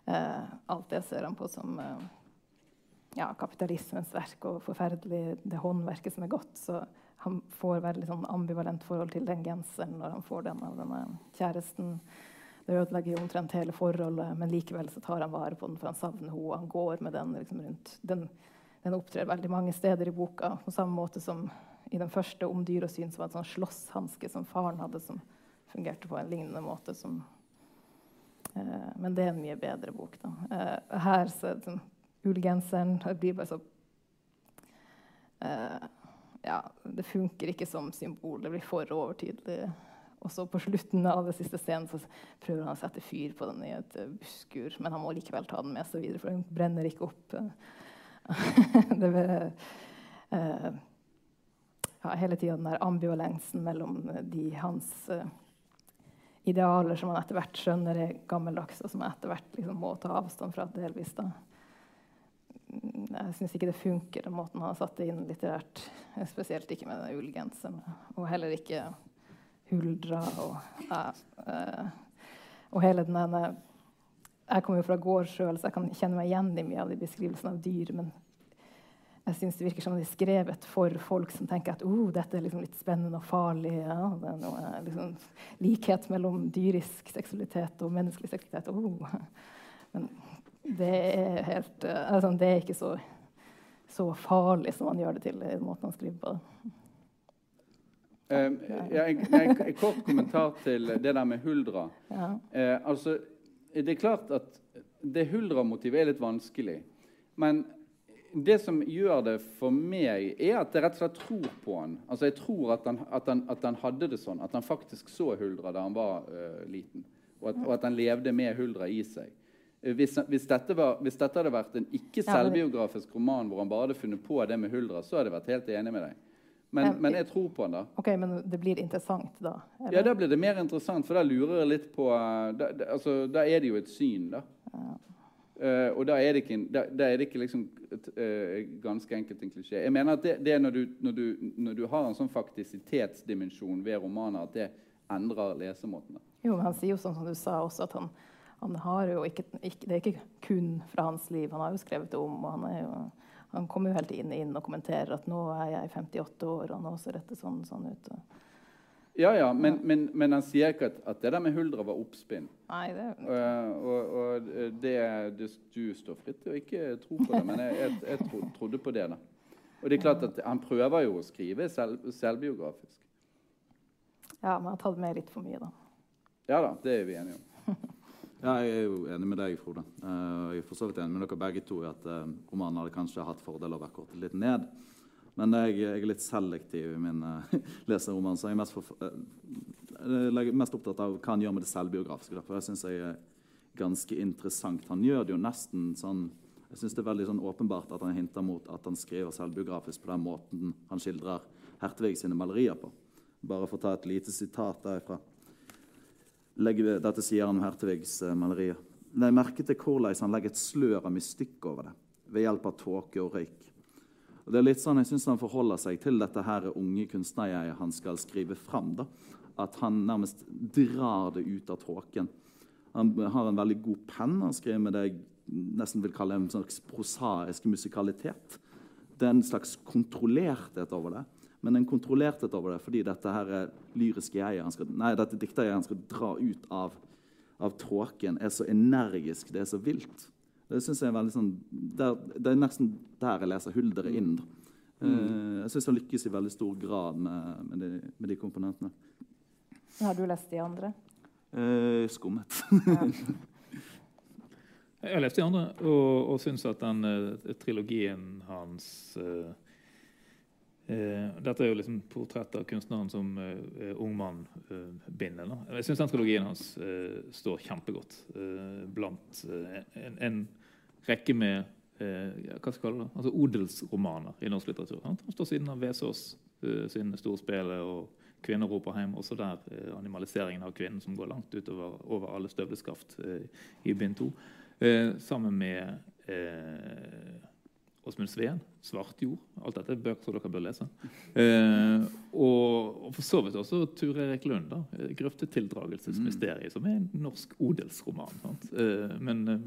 Uh, alt det ser han på som eh, ja, kapitalismens verk og forferdelig det håndverket som er godt. Så han får veldig sånn ambivalent forhold til den genseren når han får den av denne kjæresten. Det ødelegger jo omtrent hele forholdet, men likevel så tar han vare på den, for han savner henne. Han går med den liksom rundt. Den, den opptrer veldig mange steder i boka, på samme måte som i den første om dyr og syn, som var en sånn slåsshanske som faren hadde, som fungerte på en lignende måte. Som, eh, men det er en mye bedre bok. Da. Eh, her så sånn, Ullgenseren blir bare så eh, Ja, det funker ikke som symbol. Det blir for overtydelig. Og så på slutten av det siste scenen så prøver han å sette fyr på den i et busskur, men han må likevel ta den med seg videre, for den brenner ikke opp. det uh, ja, hele tida den der ambivalensen mellom de hans idealer som man etter hvert skjønner er gammeldagse, og som man etter hvert liksom, må ta avstand fra delvis. da. Jeg syns ikke det funker, den måten han har satt det inn litterært. Spesielt ikke med den ullgenseren. Og heller ikke huldra og, uh, og hele den ene Jeg kommer jo fra gård sjøl, så jeg kan kjenne meg igjen i mye av de beskrivelsene av dyr. Men jeg syns det virker som det er skrevet for folk som tenker at oh, dette er liksom litt spennende og farlig. Ja, det er noe liksom, likhet mellom dyrisk seksualitet og menneskelig seksualitet. Oh. Men det er, helt, altså, det er ikke så, så farlig som man gjør det til i måten man skriver på. Uh, ja, en, en, en, kort kommentar til det der med huldra. Ja. Uh, altså, det er klart at det huldra-motivet er litt vanskelig. Men det som gjør det for meg, er at jeg rett og slett tror på han. Altså, Jeg tror at han, at han, at han hadde det sånn, at han faktisk så huldra da han var uh, liten. Og at, og at, han levde med huldra i seg. Hvis, hvis, dette var, hvis, dette hadde vært en ikke selvbiografisk roman hvor han bare hadde funnet på det med huldra, så hadde jeg vært helt enig med deg. Men, men, jeg tror på han da. Ok, Men det blir interessant, da? Eller? Ja, da blir det mer interessant, for da lurer jeg litt på eh, Da, da, altså, da er det jo et syn, da. Ja. Uh, og da er det ikke, da, da er det ikke liksom uh, ganske enkelt en klisjé. Jeg mener at det, det når du, når, du, når du, har en sånn faktisitetsdimensjon ved romaner, at det endrer lesemåtene. Jo, men han sier jo sånn som du sa også, at han, han har jo ikke, ikke, Det er ikke kun fra hans liv. Han har jo skrevet det om, og han han kommer jo helt inn, inn, og kommenterer at 'nå er jeg 58 år, og nå ser dette sånn, sånn ut'. Ja, ja, men, men, men, han sier ikke at, at, det der med huldra var oppspinn. Nei, det er uh, og, og det, det, du står fritt til å ikke tro på det, men jeg, jeg, jeg tro, trodde på det. da. Og det er klart at Han prøver jo å skrive selv, selvbiografisk. Ja, men han har tatt med litt for mye, da. Ja da, det er vi enige om. Ja, jeg er jo enig med deg, Frode. Uh, jeg er for så vidt enig med dere begge to i at uh, romanen hadde kanskje hatt fordel av å være kortet litt ned. Men jeg, jeg, er litt selektiv i min uh, leserroman, så jeg er mest, for, uh, mest, opptatt av hva han gjør med det selvbiografiske. Derfor jeg synes jeg er ganske interessant. Han gjør det jo nesten sånn jeg synes det er veldig sånn åpenbart at han hinter mot at han skriver selvbiografisk på den måten han skildrer Hertvig sine malerier på. Bare for å ta et lite sitat derifra legger, dette sier han om Hertvigs malerier. Jeg merket til hvordan han legger et slør av mystikk over det ved hjelp av tåke og røyk. Og det er litt sånn jeg synes Han forholder seg til dette her unge kunstnerjeget han skal skrive fram. Da. At han nærmest drar det ut av tåken. Han har en veldig god penn. Han skriver med det jeg nesten vil kalle en slags prosaisk musikalitet. Det er en slags kontrollerthet over det men en kontrollerthet over det fordi dette her er lyriske jeget skal, nei, dette dikterjeget han skal dra ut av, av tåken, er så energisk, det er så vilt. Det synes jeg er veldig sånn, der, Det er nesten der jeg leser Huldere inn. Mm. Uh, jeg syns han lykkes i veldig stor grad med, med, de, med de, komponentene. Har du lest de andre? Uh, skummet. Ja. jeg har lest de andre og, og syns at den uh, trilogien hans uh, uh, dette er jo liksom portrett av kunstneren som uh, ung mann uh, binder. Da. Jeg syns den trilogien hans uh, står kjempegodt uh, blant en, en, rekke med hva skal det, altså odelsromaner i norsk litteratur. Han står siden av Vesaas eh, sin Storspillet og 'Kvinner roper hjem'. Også der animaliseringen av kvinnen som går langt utover over alle støvleskaft i bind to. sammen med Åsmund Sveen, 'Svart jord'. Alt dette er bøker som dere bør lese. Eh, og, og, for så vidt også Tur Erik Lund, da, 'Grøftetildragelsesmysteriet', som er en norsk odelsroman. Eh, men, eh,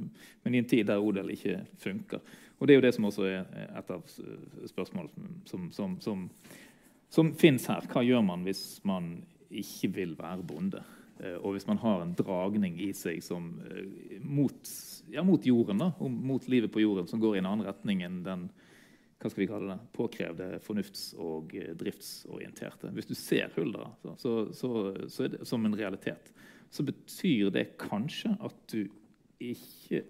men, i en tid der odel ikke funker. Og det er jo det som også er et av spørsmålene som, som, som, som fins her. Hva gjør man hvis man ikke vil være bonde? Eh, og hvis man har en dragning i seg som, eh, mot, ja, mot, jorden, da, mot livet på jorden, som går i en annen retning enn den hva skal vi kalle det, påkrevde fornufts- og eh, driftsorienterte. Hvis du ser Huldra så, så, så, er det som en realitet, så betyr det kanskje at du ikke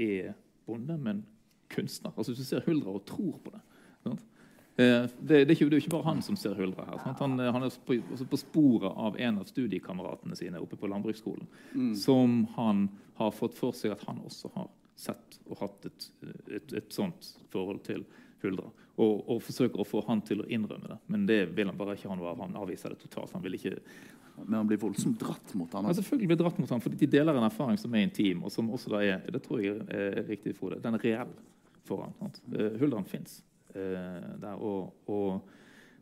er bonde, men kunstner. Altså Hvis du ser Huldra og tror på det. Sant? Eh, det, det, er ikke, det, er ikke, bare han som ser huldra her. Han, han, er på, på, sporet av en av studiekameratene sine oppe på landbruksskolen. Mm. Som han har fått for seg at han også har sett og hatt et, et, et sånt forhold til huldra. Og, og, forsøker å få han til å innrømme det. Men det vil han bare ikke han. Han avviser det totalt. Han vil ikke men han blir voldsomt dratt mot han. Ja, selvfølgelig blir dratt mot han, fordi De deler en erfaring som er intim, og som også da er det tror jeg er riktig for det, den er reell for han. Huldraen Huldran fins. Eh, der. Og, og,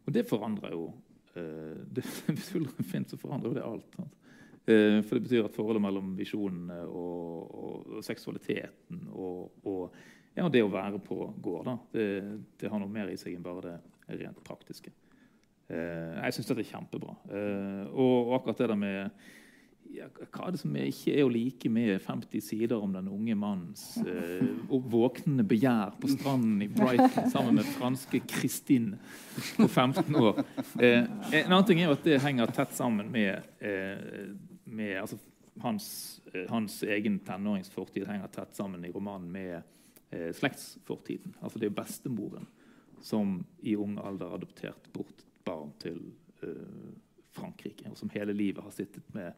og, det forandrer jo eh, det, Hvis hulleren finnes, så forandrer jo det alt. Sant? Eh, for det betyr at forholdet mellom visjonene og, og seksualiteten og, ja, det å være på gård, da, det, det, har noe mer i seg enn bare det rent praktiske. jeg syns dette er kjempebra. og, akkurat det der med ja, hva er det som ikke er å like med 50 sider om den unge mannens eh, våknende begjær på stranden i Brighton sammen med franske Kristin på 15 år? Eh, en annen ting er jo at det henger tett sammen med, eh, med altså, hans, eh, hans, egen tenåringsfortid henger tett sammen i romanen med eh, slektsfortiden. Altså det er bestemoren som i ung alder adopterte bort barn til eh, Frankrike, og som hele livet har sittet med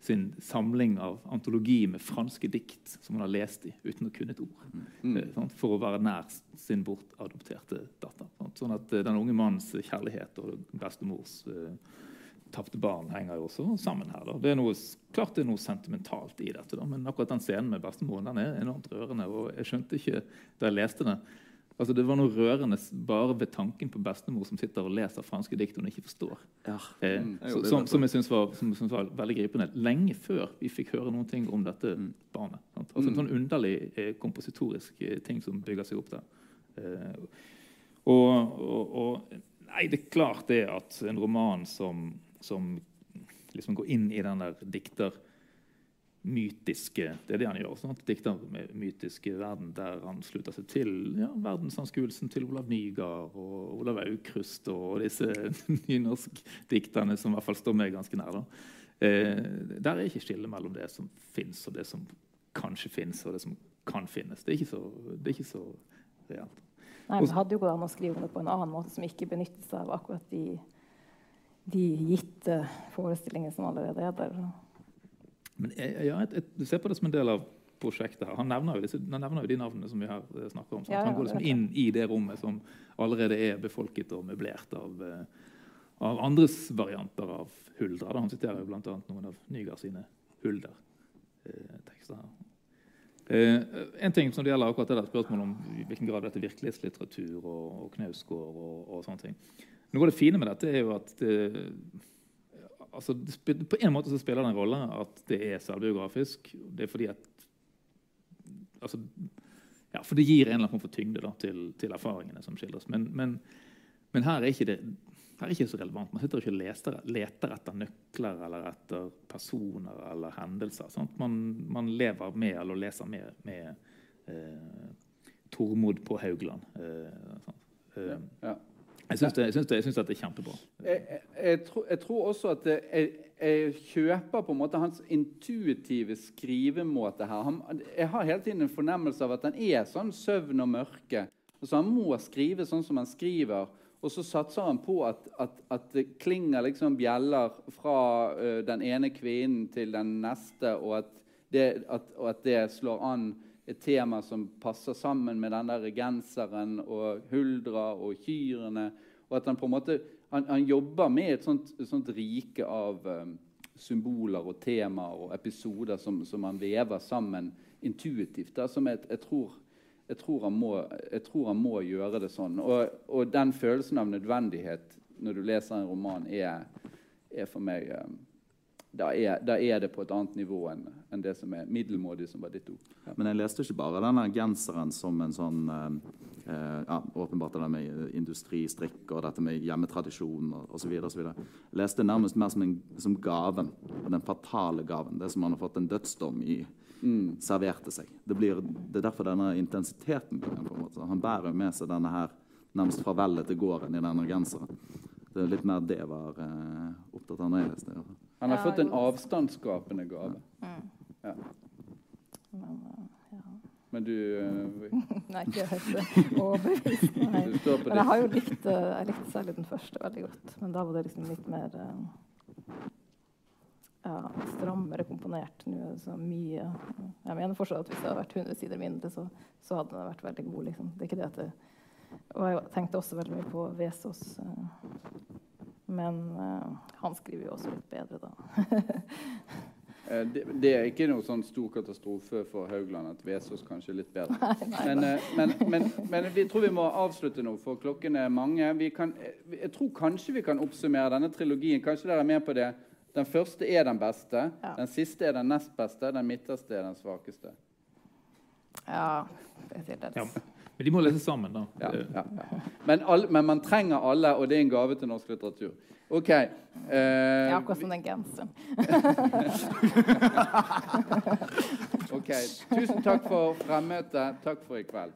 sin samling av antologi med franske dikt som han har lest i uten å kunne et ord. Mm. Eh, for å være nær sin bortadopterte datter. Sånn at eh, den unge mannens kjærlighet og bestemors uh, tapte barn henger jo også sammen her. Da. Det er noe, klart det er noe sentimentalt i dette, da, men akkurat den scenen med bestemoren den er enormt rørende. og Jeg skjønte ikke da jeg leste det, Altså, det var noe rørende bare ved tanken på bestemor som sitter og leser franske dikt hun ikke forstår. Ja. Eh, mm. så, som, som, jeg syns var, var, veldig gripende. Lenge før vi fikk høre noen ting om dette mm. barnet. Sant? Altså En mm. sånn underlig eh, kompositorisk eh, ting som bygger seg opp der. Eh, og, og, og, Nei, det er klart det at en roman som, som liksom går inn i den der dikter mytiske Det er det han gjør. Sånn, dikter med mytiske verden der han slutter seg til ja, verdensanskuelsen til Olav Nygaard og Olav Aukrust og disse nynorskdikterne som i hvert fall står meg ganske nær. Eh, der er ikke skillet mellom det som fins, og det som kanskje fins, og det som kan finnes. Det er ikke så, det er ikke så reelt. Nei, Det hadde jo gått an å skrive det på en annen måte som ikke benyttet seg av akkurat de, de gitte forestillingene som allerede er der. Men jeg, ja, jeg, jeg, ser på det som en del av prosjektet. her. Han nevner jo, disse, han nevner jo de navnene som vi her eh, snakker om. Ja, ja, han går liksom inn i det rommet som allerede er befolket og møblert av, uh, av andres varianter av huldra. Han siterer jo bl.a. noen av Nygaard sine huldertekster. her. Uh, en ting som det gjelder akkurat det der spørsmålet om i hvilken grad dette er virkelighetslitteratur og, og Knausgård og, og, sånne ting. Noe av det fine med dette er jo at det, altså, På en måte så spiller det en rolle at det er selvbiografisk. Det er fordi at altså, ja, For det gir en eller annen form for tyngde da, til, til, erfaringene som skildres. Men, men, men her, er det, her, er ikke det så relevant. Man sitter ikke og leter, leter etter nøkler eller etter personer eller hendelser. Man, man, lever med eller leser med, med eh, Tormod på Haugland. Eh, eh, ja. Jeg syns, det, det, det, jeg er kjempebra. Jeg, jeg, tror, jeg, tror, også at jeg, kjøper på en måte hans intuitive skrivemåte her. Han, jeg har hele tiden en fornemmelse av at han er sånn søvn og mørke. Altså Han må skrive sånn som han skriver, og så satser han på at, at, at det klinger liksom bjeller fra uh, den ene kvinnen til den neste, og at det, og at det slår an et tema som passer sammen med den der genseren og huldra og kyrne. Og at han på en måte han, han jobber med et sånt, et sånt rike av um, symboler og temaer og episoder som, som han vever sammen intuitivt. Da, som jeg, jeg, tror jeg tror, må, jeg tror han må gjøre det sånn. Og, og den følelsen av nødvendighet når du leser en roman, er, er for meg eh, da er, da er, det på et annet nivå enn, enn det som er middelmådig, som var ditt ord. Ja. Men jeg leste ikke bare denne genseren som en sånn eh, eh ja, Åpenbart det med industristrikk og dette med hjemmetradisjon osv. Jeg leste nærmest mer som, en, som gaven. Den fatale gaven. Det som man har fått en dødsdom i. Mm. serverte seg. Det, blir, det, er derfor denne intensiteten på en måte. Han bærer med seg denne her nærmest farvelet til gården i denne genseren. Det er litt mer det jeg var eh, opptatt av når jeg leste det. Han har fått en avstandsskapende gave. Mm. Ja. Men, uh, ja. Men du uh, Nei, ikke helt overbevist. Men jeg har jo likt uh, likte særlig den første veldig godt. Men da var det liksom litt mer ja, strammere komponert. Nå er det så mye Jeg mener fortsatt at hvis det hadde vært 100 sider mindre, så, så hadde den vært veldig god. Liksom. Det er ikke det at det, Og jeg tenkte også veldig mye på Vesaas. Men uh, han skriver jo også litt bedre, da. Eh, det, det, er ikke noe sånn stor katastrofe for Haugland at Vesaas kanskje er litt bedre. Nei, nei, men, uh, men, men, men, vi tror vi må avslutte nå, for klokken er mange. Kan, jeg tror kanskje vi kan oppsummere denne trilogien. Kanskje dere er med på det. Den første er den beste. Ja. Den siste er den nest beste. Den midterste er den svakeste. Ja, det sier det. Ja. Men de må lese sammen, da. Ja, ja, ja. Men, all, men, man trenger alle, og det er en gave til norsk litteratur. OK. Uh, ja, akkurat som den genseren. OK. Tusen takk for fremmøtet. Takk for i kveld.